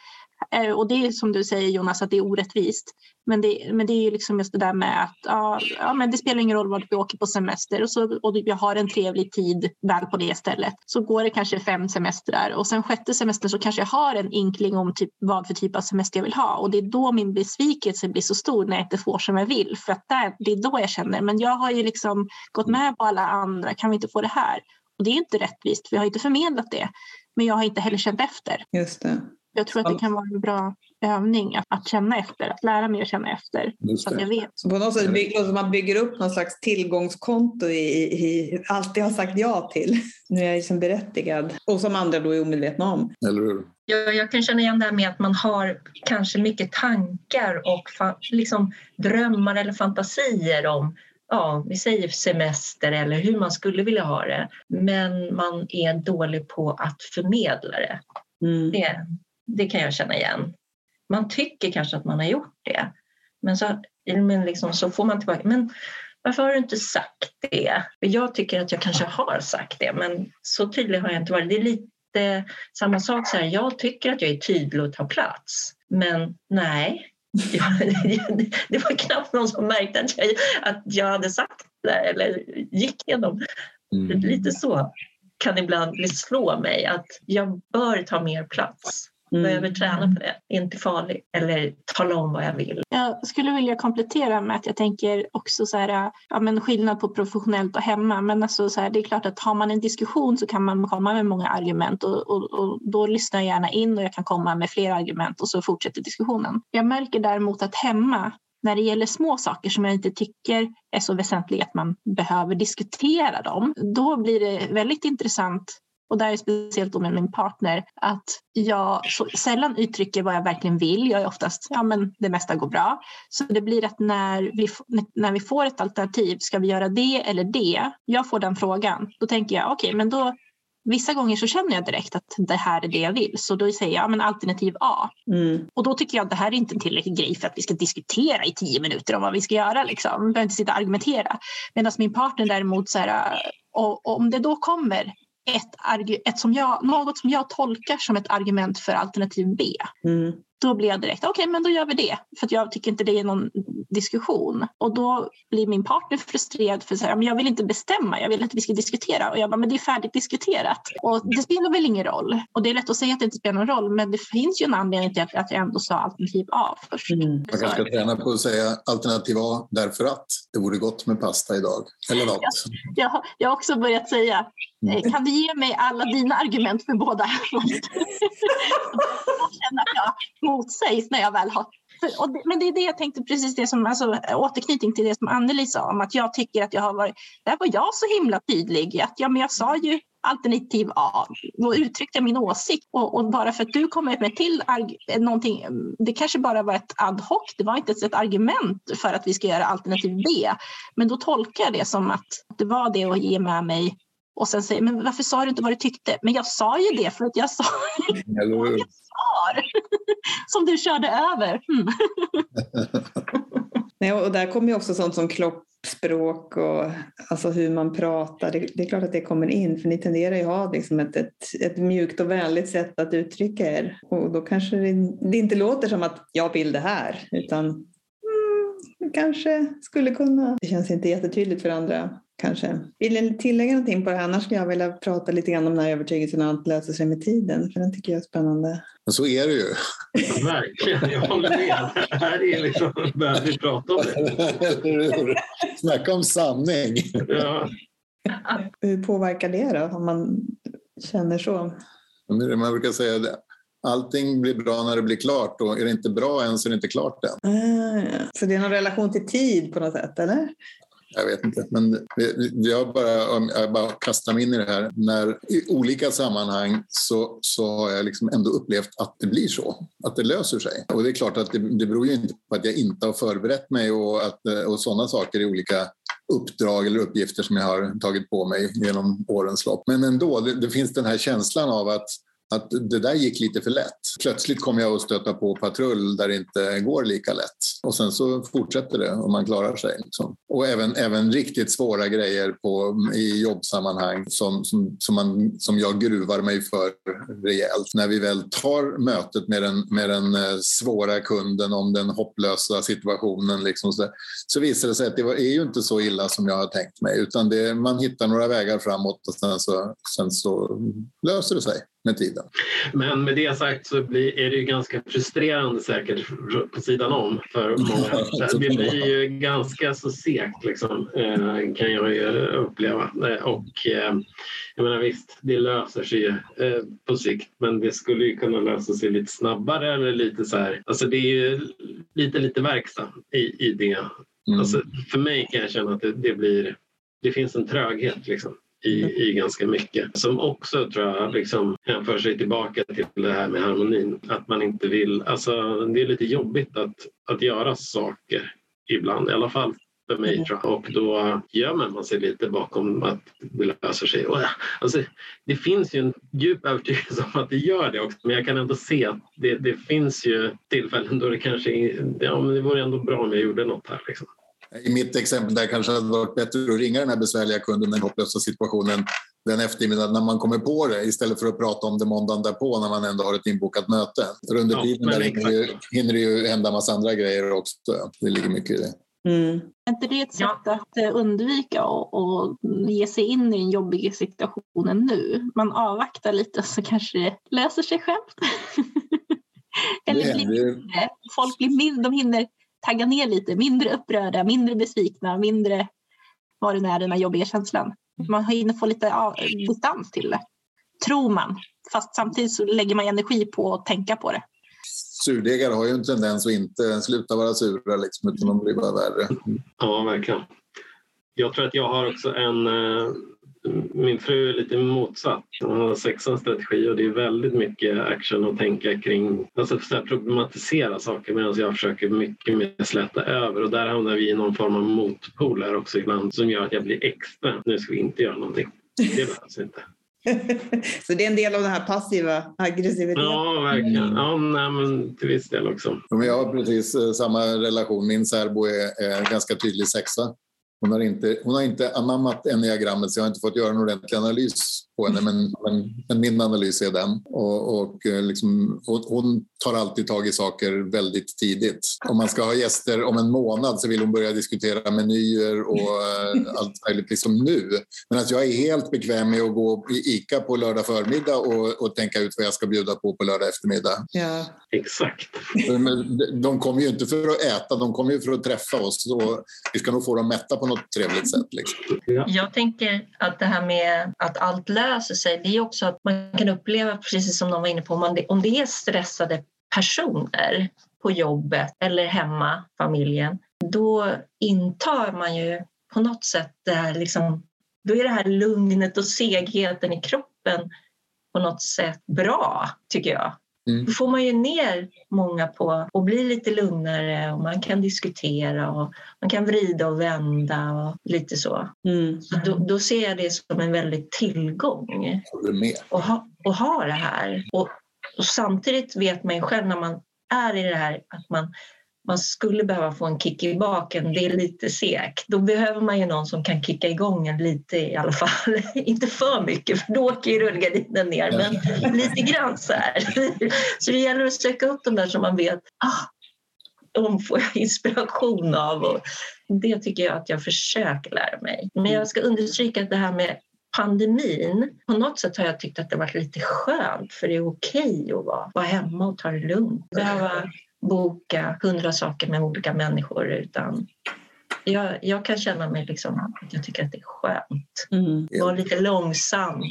Eh, och det är som du säger Jonas, att det är orättvist. Men det, men det är ju liksom just det där med att ja, ja, men det spelar ingen roll vart vi åker på semester och, så, och jag har en trevlig tid väl på det stället. Så går det kanske fem semestrar och sen sjätte semestern så kanske jag har en inkling om typ, vad för typ av semester jag vill ha. Och det är då min besvikelse blir så stor när jag inte får som jag vill. För att där, det är då jag känner, men jag har ju liksom gått med på alla andra, kan vi inte få det här? Och det är inte rättvist, för jag har inte förmedlat det. Men jag har inte heller känt efter. Just det. Jag tror att det kan vara en bra övning att, att känna efter, att lära mig att känna efter. Så att jag vet. Så på något sätt bygger, man bygger upp någon slags tillgångskonto i, i allt jag har sagt ja till. Nu är jag liksom berättigad och som andra då är omedvetna om. Eller hur? Jag, jag kan känna igen det här med att man har kanske mycket tankar och fa, liksom drömmar eller fantasier om ja, vi säger semester eller hur man skulle vilja ha det. Men man är dålig på att förmedla det. Mm. Det, det kan jag känna igen. Man tycker kanske att man har gjort det. Men så, men liksom, så får man tillbaka, men varför har du inte sagt det? Jag tycker att jag kanske har sagt det, men så tydlig har jag inte varit. Det är lite samma sak så här, jag tycker att jag är tydlig och tar plats. Men nej, det var knappt någon som märkte att jag, att jag hade sagt det eller gick igenom. Mm. Lite så kan ibland slå mig att jag bör ta mer plats. Mm. Behöver träna på det, inte farligt. Eller tala om vad jag vill. Jag skulle vilja komplettera med att jag tänker också så här, ja, men skillnad på professionellt och hemma. Men alltså så här, det är klart att har man en diskussion så kan man komma med många argument och, och, och då lyssnar jag gärna in och jag kan komma med fler argument och så fortsätter diskussionen. Jag märker däremot att hemma när det gäller små saker som jag inte tycker är så väsentliga att man behöver diskutera dem, då blir det väldigt intressant och där är speciellt då med min partner att jag så sällan uttrycker vad jag verkligen vill. Jag är oftast, ja men det mesta går bra. Så det blir att när vi, när vi får ett alternativ, ska vi göra det eller det? Jag får den frågan. Då tänker jag, okej okay, men då Vissa gånger så känner jag direkt att det här är det jag vill, så då säger jag ja, men alternativ A. Mm. Och då tycker jag att det här är inte en tillräcklig grej för att vi ska diskutera i tio minuter om vad vi ska göra. Liksom. Vi behöver inte sitta och argumentera. Medan min partner däremot, så här, och, om det då kommer ett, ett som jag, något som jag tolkar som ett argument för alternativ B. Mm. Då blir jag direkt, okej okay, men då gör vi det. För att jag tycker inte det är någon diskussion. Och då blir min partner frustrerad för att jag vill inte bestämma, jag vill att vi ska diskutera. Och jag bara, men det är färdigt diskuterat. Och det spelar väl ingen roll. Och det är lätt att säga att det inte spelar någon roll, men det finns ju en anledning till att jag ändå sa alternativ A först. Mm. Man kanske ska träna på att säga alternativ A därför att det vore gott med pasta idag. Eller något. Jag, jag, jag har också börjat säga, Mm. kan du ge mig alla dina argument för båda? Då känner att jag motsägs när jag väl har och det, men det är det jag tänkte, precis det som, alltså, återknytning till det som Anneli sa om att jag tycker att jag har varit, där var jag så himla tydlig, att ja, men jag sa ju alternativ A, då uttryckte jag min åsikt och, och bara för att du kommer med till eh, någonting, det kanske bara var ett ad hoc, det var inte ens ett argument för att vi ska göra alternativ B, men då tolkar jag det som att det var det att ge med mig och sen säger men varför sa du inte vad du tyckte? Men jag sa ju det för att jag sa Eller hur? svar som du körde över. Mm. Nej, och där kommer ju också sånt som kroppsspråk och alltså hur man pratar. Det, det, är klart att det kommer in, för ni tenderar ju att ha liksom ett, ett, ett mjukt och vänligt sätt att uttrycka er. Och då kanske det, det inte låter som att jag vill det här, utan mm, kanske skulle kunna. Det känns inte jättetydligt för andra kanske. Vill ni tillägga någonting på det här? Annars skulle jag vilja prata lite grann om den här övertygelsen att allt löser sig med tiden, för den tycker jag är spännande. Men så är det ju. Verkligen, jag håller med. Det här är liksom, behöver vi prata om det. Snacka om sanning. Ja. Hur påverkar det då, om man känner så? Man brukar säga det. Allting blir bra när det blir klart och är det inte bra än så är det inte klart än. Ah, ja. Så det är någon relation till tid på något sätt, eller? Jag vet inte, men jag bara, jag bara kastar mig in i det här. När, I olika sammanhang så, så har jag liksom ändå upplevt att det blir så, att det löser sig. Och det är klart att det, det beror ju inte på att jag inte har förberett mig och, att, och sådana saker i olika uppdrag eller uppgifter som jag har tagit på mig genom årens lopp. Men ändå, det, det finns den här känslan av att att det där gick lite för lätt. Plötsligt kommer jag att stöta på patrull där det inte går lika lätt. Och sen så fortsätter det och man klarar sig. Liksom. Och även, även riktigt svåra grejer på, i jobbsammanhang som, som, som, man, som jag gruvar mig för rejält. När vi väl tar mötet med den, med den eh, svåra kunden om den hopplösa situationen liksom så, så visar det sig att det är ju inte så illa som jag har tänkt mig utan det, man hittar några vägar framåt och sen så, sen så löser det sig med tiden. Men med det sagt så blir, är det ju ganska frustrerande säkert på sidan om för många. Det blir ju ganska så segt liksom, eh, kan jag ju uppleva. Eh, och eh, jag menar visst, det löser sig ju på sikt men det skulle ju kunna lösa sig lite snabbare eller lite så här. Alltså det är ju lite, lite verkstad i, i det. Mm. Alltså, för mig kan jag känna att det, det blir det finns en tröghet liksom i, i ganska mycket. Som också tror jag liksom hänför sig tillbaka till det här med harmonin. Att man inte vill, alltså det är lite jobbigt att, att göra saker ibland, i alla fall för mig tror jag. Och då gömmer man sig lite bakom att det löser sig. Och, alltså, det finns ju en djup övertygelse om att det gör det också, men jag kan ändå se att det, det finns ju tillfällen då det kanske ja, men det vore ändå bra om jag gjorde något här. Liksom. I mitt exempel där kanske det hade varit bättre att ringa den här besvärliga kunden, den hopplösa situationen, den eftermiddagen när man kommer på det istället för att prata om det måndagen därpå när man ändå har ett inbokat möte. För under tiden där hinner, ju, hinner det ju hända massa andra grejer också. Det ligger mycket i det. Mm. Är inte det ett sätt att eh, undvika och, ge sig in i den jobbiga situationen nu? Man avvaktar lite så kanske det löser sig självt. Eller blir, folk blir mindre, de hinner tagga ner lite, mindre upprörda, mindre besvikna, mindre vad det nu är, den här jobbiga känslan. Man hinner få lite ja, distans till det, tror man. Fast samtidigt så lägger man energi på att tänka på det. Surdegar har ju en tendens att inte sluta vara sura, liksom, utan de blir bara värre. Ja, verkligen. Jag tror att jag har också en eh, min fru är lite motsatt. Hon har sexans strategi och det är väldigt mycket action att tänka kring, alltså så problematisera saker medan jag försöker mycket mer släta över och där hamnar vi i någon form av motpoler också ibland som gör att jag blir extra, nu ska vi inte göra någonting. Det behövs inte. Så det är en del av den här passiva aggressiviteten? Ja, verkligen. Ja, nej, men till viss del också. Jag har precis eh, samma relation. Min särbo är, är ganska tydlig sexa. Hon har inte, hon har inte anammat enneagrammet så jag har inte fått göra en ordentlig analys på henne, men, men, men min analys är den. Och, och eh, liksom, hon tar alltid tag i saker väldigt tidigt. Om man ska ha gäster om en månad så vill hon börja diskutera menyer och äh, allt möjligt liksom nu. Men att jag är helt bekväm med att gå i ICA på lördag förmiddag och, och tänka ut vad jag ska bjuda på på lördag eftermiddag. Ja, exakt. Men de kommer ju inte för att äta, de kommer ju för att träffa oss. Och vi ska nog få dem mätta på något trevligt sätt. Liksom. Jag tänker att det här med att allt löser sig, det är också att man kan uppleva, precis som de var inne på, om, det, om det är stressade personer på jobbet eller hemma, familjen, då intar man ju på något sätt det här, liksom, då är det här lugnet och segheten i kroppen på något sätt bra, tycker jag. Mm. Då får man ju ner många på att bli lite lugnare och man kan diskutera och man kan vrida och vända och lite så. Mm. så då, då, ser jag det som en väldig tillgång att ha, ha det här. Och, och samtidigt vet man ju själv när man är i det här att man man skulle behöva få en kick i baken, det är lite segt. Då behöver man ju någon som kan kicka igång en lite i alla fall. Inte för mycket för då åker ju rullgardinen ner, men lite grann så här. Så det gäller att söka upp de där som man vet, ah, de får jag inspiration av. Och det tycker jag att jag försöker lära mig. Men jag ska understryka att det här med pandemin, på något sätt har jag tyckt att det varit lite skönt för det är okej att vara, vara hemma och ta det lugnt. Behöva boka hundra saker med olika människor utan jag, jag kan känna mig liksom att jag tycker att det är skönt. Mm. Var lite långsam.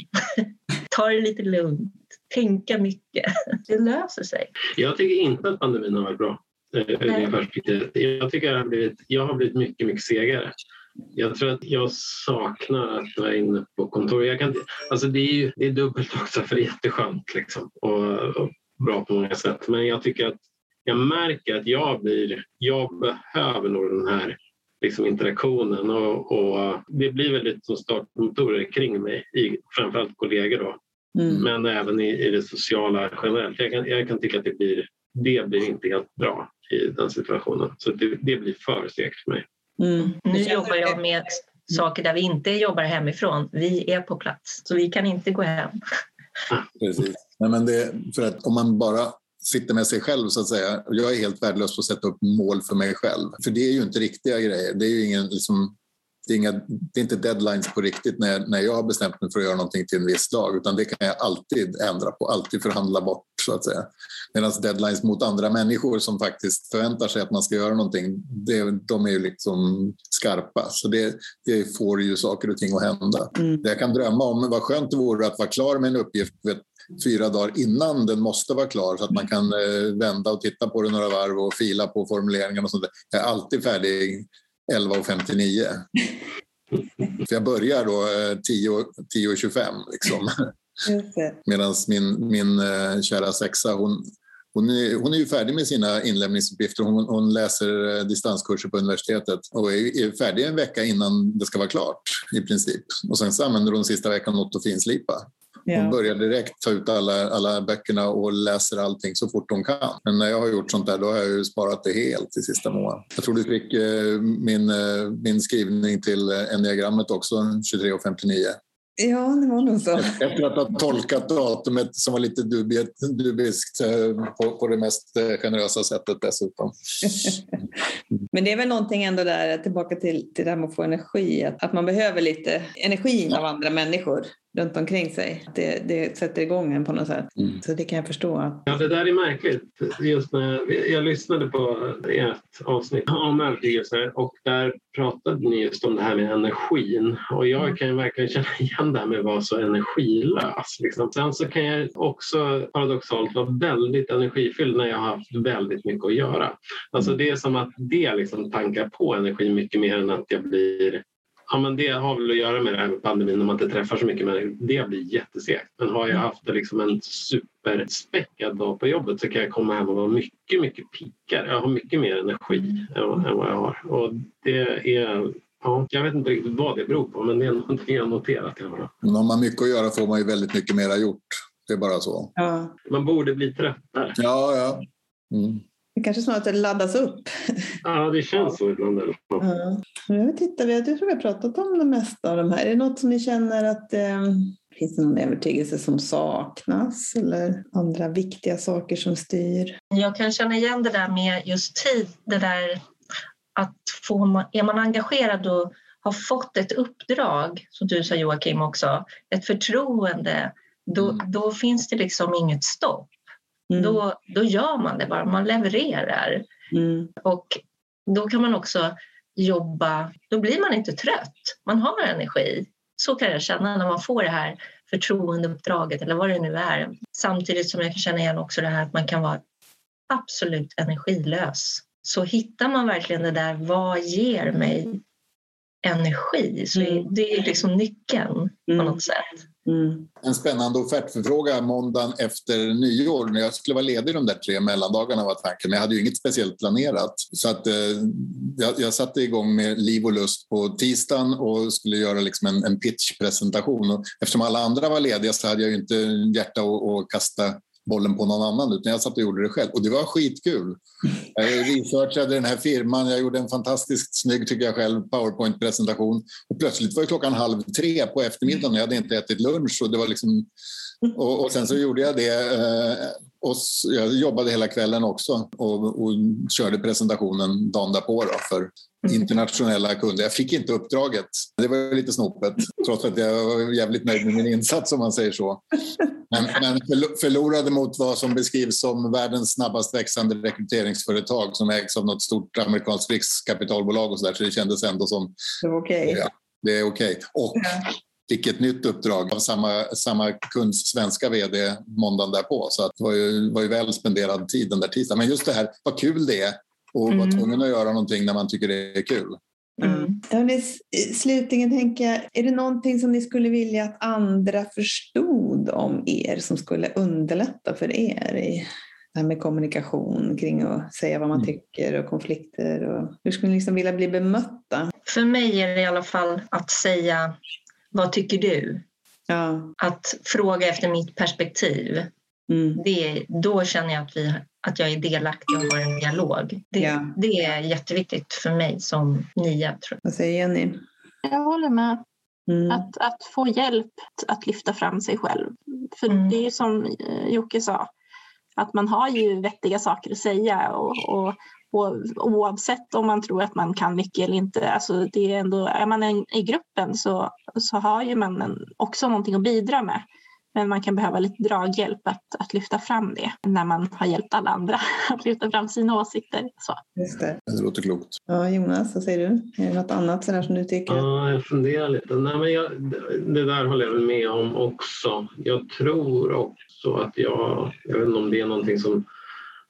Ta det lite lugnt. Tänka mycket. Det löser sig. Jag tycker inte att pandemin har varit bra. Eh, jag tycker jag har blivit, jag har blivit mycket, mycket segare. Jag tror att jag saknar att vara inne på kontor. Jag kan, alltså det, är ju, det är dubbelt också för det är jätteskönt liksom, och, och bra på många sätt. Men jag tycker att jag märker att jag blir, jag behöver nog den här liksom interaktionen och, och det blir väldigt som startmotorer kring mig, i, framförallt kollegor då. Mm. Men även i, i det sociala generellt. Jag kan, jag kan tycka att det blir, det blir inte helt bra i den situationen. Så det, det blir för segt för mig. Mm. Nu jobbar jag med saker där vi inte jobbar hemifrån. Vi är på plats, så vi kan inte gå hem. Precis. Nej, men det, för att om man bara sitter med sig själv så att säga. Jag är helt värdelös på att sätta upp mål för mig själv. För det är ju inte riktiga grejer. Det är ju ingen liksom, det är, inga, det är inte deadlines på riktigt när, när jag har bestämt mig för att göra någonting till en viss dag utan det kan jag alltid ändra på, alltid förhandla bort så att säga. Medan deadlines mot andra människor som faktiskt förväntar sig att man ska göra någonting, det, de är ju liksom skarpa. Så det, det får ju saker och ting att hända. Mm. Det jag kan drömma om vad skönt det vore att vara klar med en uppgift vet, fyra dagar innan den måste vara klar så att man kan eh, vända och titta på det några varv och fila på formuleringen och sånt. Jag är alltid färdig 11.59. För jag börjar då 10.25 eh, liksom. Medan min, min uh, kära sexa, hon, hon är, hon är ju färdig med sina inlämningsuppgifter. Hon, hon läser distanskurser på universitetet och är, är färdig en vecka innan det ska vara klart i princip. Och sen så använder hon sista veckan åt att finslipa. Ja. Hon börjar direkt ta ut alla, alla böckerna och läser allting så fort hon kan. Men när jag har gjort sånt där då har jag ju sparat det helt i sista månaden. Jag tror du fick eh, min, eh, min skrivning till enneagrammet också, 23.59. Ja, det var nog så. Efter att ha tolkat datumet som var lite dubiskt eh, på, på det mest eh, generösa sättet dessutom. Men det är väl någonting ändå där, tillbaka till, till det här med att få energi, att, att man behöver lite energin av andra människor runt omkring sig. Det, det sätter igång en på något sätt. Mm. Så det kan jag förstå. Att... Ja, det där är märkligt. Just när jag, jag lyssnade på ett avsnitt om övertygelser och där pratade ni just om det här med energin. Och jag mm. kan ju verkligen känna igen det här med att vara så energilös. Liksom. Sen så kan jag också paradoxalt vara väldigt energifylld när jag har haft väldigt mycket att göra. Alltså mm. det är som att det liksom tankar på energi mycket mer än att jag blir Ja, men det har väl att göra med det här med pandemin när man inte träffar så mycket människor. Det blir jättesegt. Men har jag haft liksom en superspäckad dag på jobbet så kan jag komma hem och vara mycket, mycket pickare. Jag har mycket mer energi än, än vad jag har. Och det är Ja, jag vet inte riktigt vad det beror på, men det är någonting jag noterat. Men om man har mycket att göra får man ju väldigt mycket mera gjort. Det är bara så. Ja. Man borde bli tröttare. Ja, ja. Mm. Det kanske snarare laddas upp. Ja, det känns så ibland. Ja. Jag, tittar, jag tror vi har pratat om det mesta av de här. Är det något som ni känner att eh, finns det någon övertygelse som saknas eller andra viktiga saker som styr? Jag kan känna igen det där med just tid, det där att få, är man engagerad och har fått ett uppdrag, som du sa Joakim också, ett förtroende, då, mm. då finns det liksom inget stopp. Mm. Då, då gör man det bara, man levererar. Mm. Och då kan man också jobba, då blir man inte trött, man har energi. Så kan jag känna när man får det här förtroendeuppdraget eller vad det nu är. Samtidigt som jag kan känna igen också det här att man kan vara absolut energilös. Så hittar man verkligen det där, vad ger mig energi? Så mm. Det är liksom nyckeln på mm. något sätt. Mm. En spännande offertförfrågan måndagen efter nyår när jag skulle vara ledig de där tre mellandagarna var tanken. Men jag hade ju inget speciellt planerat. Så att, eh, jag, jag satte igång med liv och lust på tisdagen och skulle göra liksom en, en pitchpresentation. eftersom alla andra var lediga så hade jag ju inte hjärta att kasta bollen på någon annan utan jag satt och gjorde det själv och det var skitkul. Jag researchade den här firman, jag gjorde en fantastiskt snygg, tycker jag själv, powerpoint-presentation och plötsligt var det klockan halv tre på eftermiddagen och jag hade inte ätit lunch och det var liksom och, och sen så gjorde jag det eh, och jag jobbade hela kvällen också och, och körde presentationen dagen därpå då för internationella kunder. Jag fick inte uppdraget. Det var lite snopet, trots att jag var jävligt nöjd med min insats om man säger så. Men, men förlorade mot vad som beskrivs som världens snabbast växande rekryteringsföretag som ägs av något stort amerikanskt riskkapitalbolag och så där, så det kändes ändå som... Det var okej. Okay. Ja, det är okej. Okay. Och ja. fick ett nytt uppdrag av samma, samma kunds svenska vd måndagen därpå. Så att det var ju, var ju väl spenderad tid den där tisdagen. Men just det här, vad kul det är och mm. vara tvungen att göra någonting när man tycker det är kul. Mm. Hörrni, slutligen tänker jag, är det någonting som ni skulle vilja att andra förstod om er som skulle underlätta för er i det här med kommunikation kring att säga vad man mm. tycker och konflikter? Och hur skulle ni liksom vilja bli bemötta? För mig är det i alla fall att säga vad tycker du? Ja. Att fråga efter mitt perspektiv. Mm. Det, då känner jag att, vi, att jag är delaktig och har en dialog. Det, ja. det är jätteviktigt för mig som nia. Tror jag. Vad säger Jenny? Jag håller med. Mm. Att, att få hjälp att lyfta fram sig själv. För mm. det är ju som eh, Jocke sa, att man har ju vettiga saker att säga och, och, Och oavsett om man tror att man kan mycket eller inte, alltså det är, ändå, är man i gruppen så, så har ju man en, också någonting att bidra med. Men man kan behöva lite draghjälp att, att lyfta fram det när man har hjälpt alla andra att lyfta fram sina åsikter. Så. Just det. Det låter klokt. Ja, Jonas, vad säger du? Är det något annat sådär som du tycker? Ja, jag funderar lite. Nej, men jag, det där håller jag väl med om också. Jag tror också att jag, jag vet inte om det är någonting som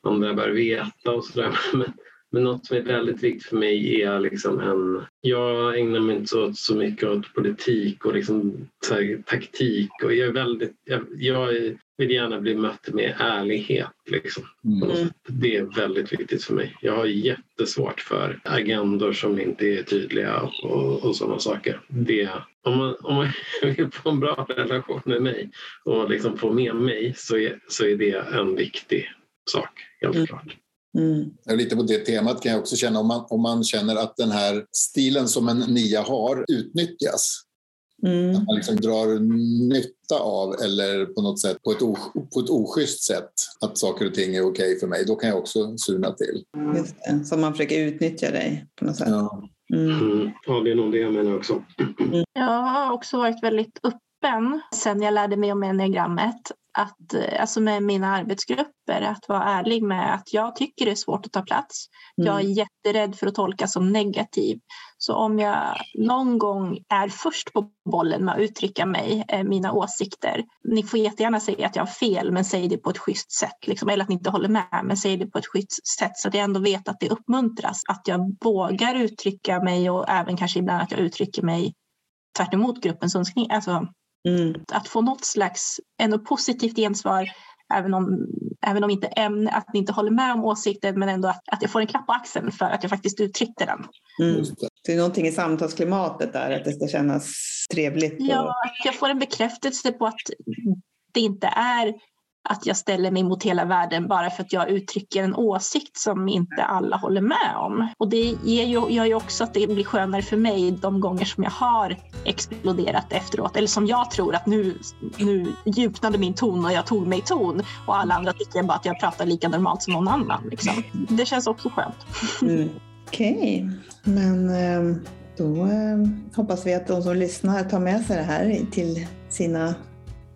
andra bör veta och sådär, men men något som är väldigt viktigt för mig är liksom en... Jag ägnar mig inte så, så mycket åt politik och liksom, här, taktik. Och jag, är väldigt, jag, jag, vill gärna bli mött med ärlighet. Liksom. Mm. Det är väldigt viktigt för mig. Jag har jättesvårt för agendor som inte är tydliga och, och sådana saker. Det, om, man, om man vill få en bra relation med mig och liksom få med mig så är, så är det en viktig sak, helt mm. klart. Mm. Lite på det temat kan jag också känna om man, om man känner att den här stilen som en nia har utnyttjas. Mm. Att man liksom drar nytta av eller på något sätt på ett, o, på ett oschysst sätt att saker och ting är okej okay för mig. Då kan jag också surna till. Just det, så man försöker utnyttja dig på något sätt. Ja. Mm. mm. Ja, det är nog det jag menar också. Jag har också varit väldigt öppen sen jag lärde mig om enneagrammet att, eh, alltså med mina arbetsgrupper, att vara ärlig med att jag tycker det är svårt att ta plats. Mm. Jag är jätterädd för att tolkas som negativ. Så om jag någon gång är först på bollen med att uttrycka mig, eh, mina åsikter, ni får jättegärna säga att jag har fel, men säg det på ett schysst sätt. Liksom, eller att ni inte håller med, men säg det på ett schysst sätt så att jag ändå vet att det uppmuntras. Att jag vågar uttrycka mig och även kanske ibland att jag uttrycker mig tvärt gruppens önskning. Alltså, Mm. Att få något slags ändå positivt gensvar även om, även om inte ämne, att ni inte håller med om åsikten men ändå att, att jag får en klapp på axeln för att jag faktiskt uttryckte den. Mm. Det är någonting i samtalsklimatet där, att det ska kännas trevligt. Och... Ja, att jag får en bekräftelse på att det inte är att jag ställer mig mot hela världen bara för att jag uttrycker en åsikt som inte alla håller med om. Och det ger ju, gör ju också att det blir skönare för mig de gånger som jag har exploderat efteråt. Eller som jag tror att nu, nu djupnade min ton och jag tog mig ton och alla andra tycker bara att jag pratar lika normalt som någon annan. Liksom. Det känns också skönt. Mm. Okej, okay. men ehm, då ehm, hoppas vi att de som lyssnar tar med sig det här till sina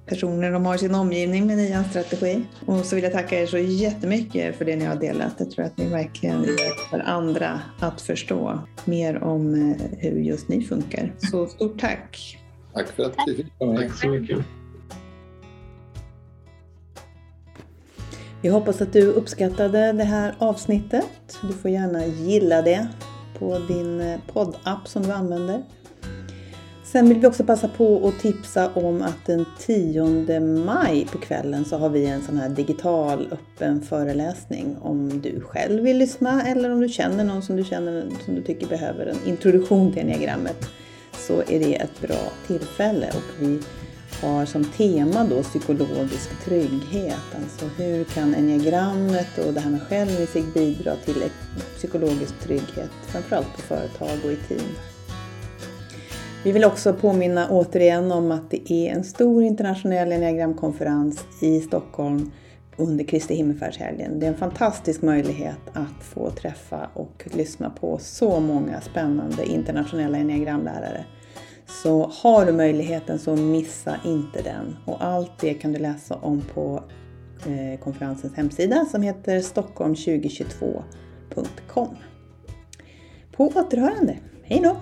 personer de har i sin omgivning med nians strategi. Och så vill jag tacka er så jättemycket för det ni har delat. Jag tror att ni verkligen hjälper andra att förstå mer om eh, hur just ni funkar. Så stort tack! Tack för att vi fick vara med. Tack så mycket. Vi hoppas att du uppskattade det här avsnittet. Du får gärna gilla det på din eh, poddapp som du använder. Sen vill vi också passa på att tipsa om att den 10 maj på kvällen så har vi en sån här digital öppen föreläsning om du själv vill lyssna eller om du känner någon som du känner som du tycker behöver en introduktion till enneagrammet så är det ett bra tillfälle och vi har som tema då psykologisk trygghet. Alltså hur kan enneagrammet och det här med självinsikt bidra till psykologisk trygghet framförallt på företag och i team. Vi vill också påminna återigen om att det är en stor internationell enneagramkonferens i Stockholm under Kristi himmelfärdshelgen. Det är en fantastisk möjlighet att få träffa och lyssna på så många spännande internationella enneagramlärare. Så har du möjligheten så missa inte den. Och allt det kan du läsa om på eh, konferensens hemsida som heter stockholm2022.com. På återhörande. Hej då!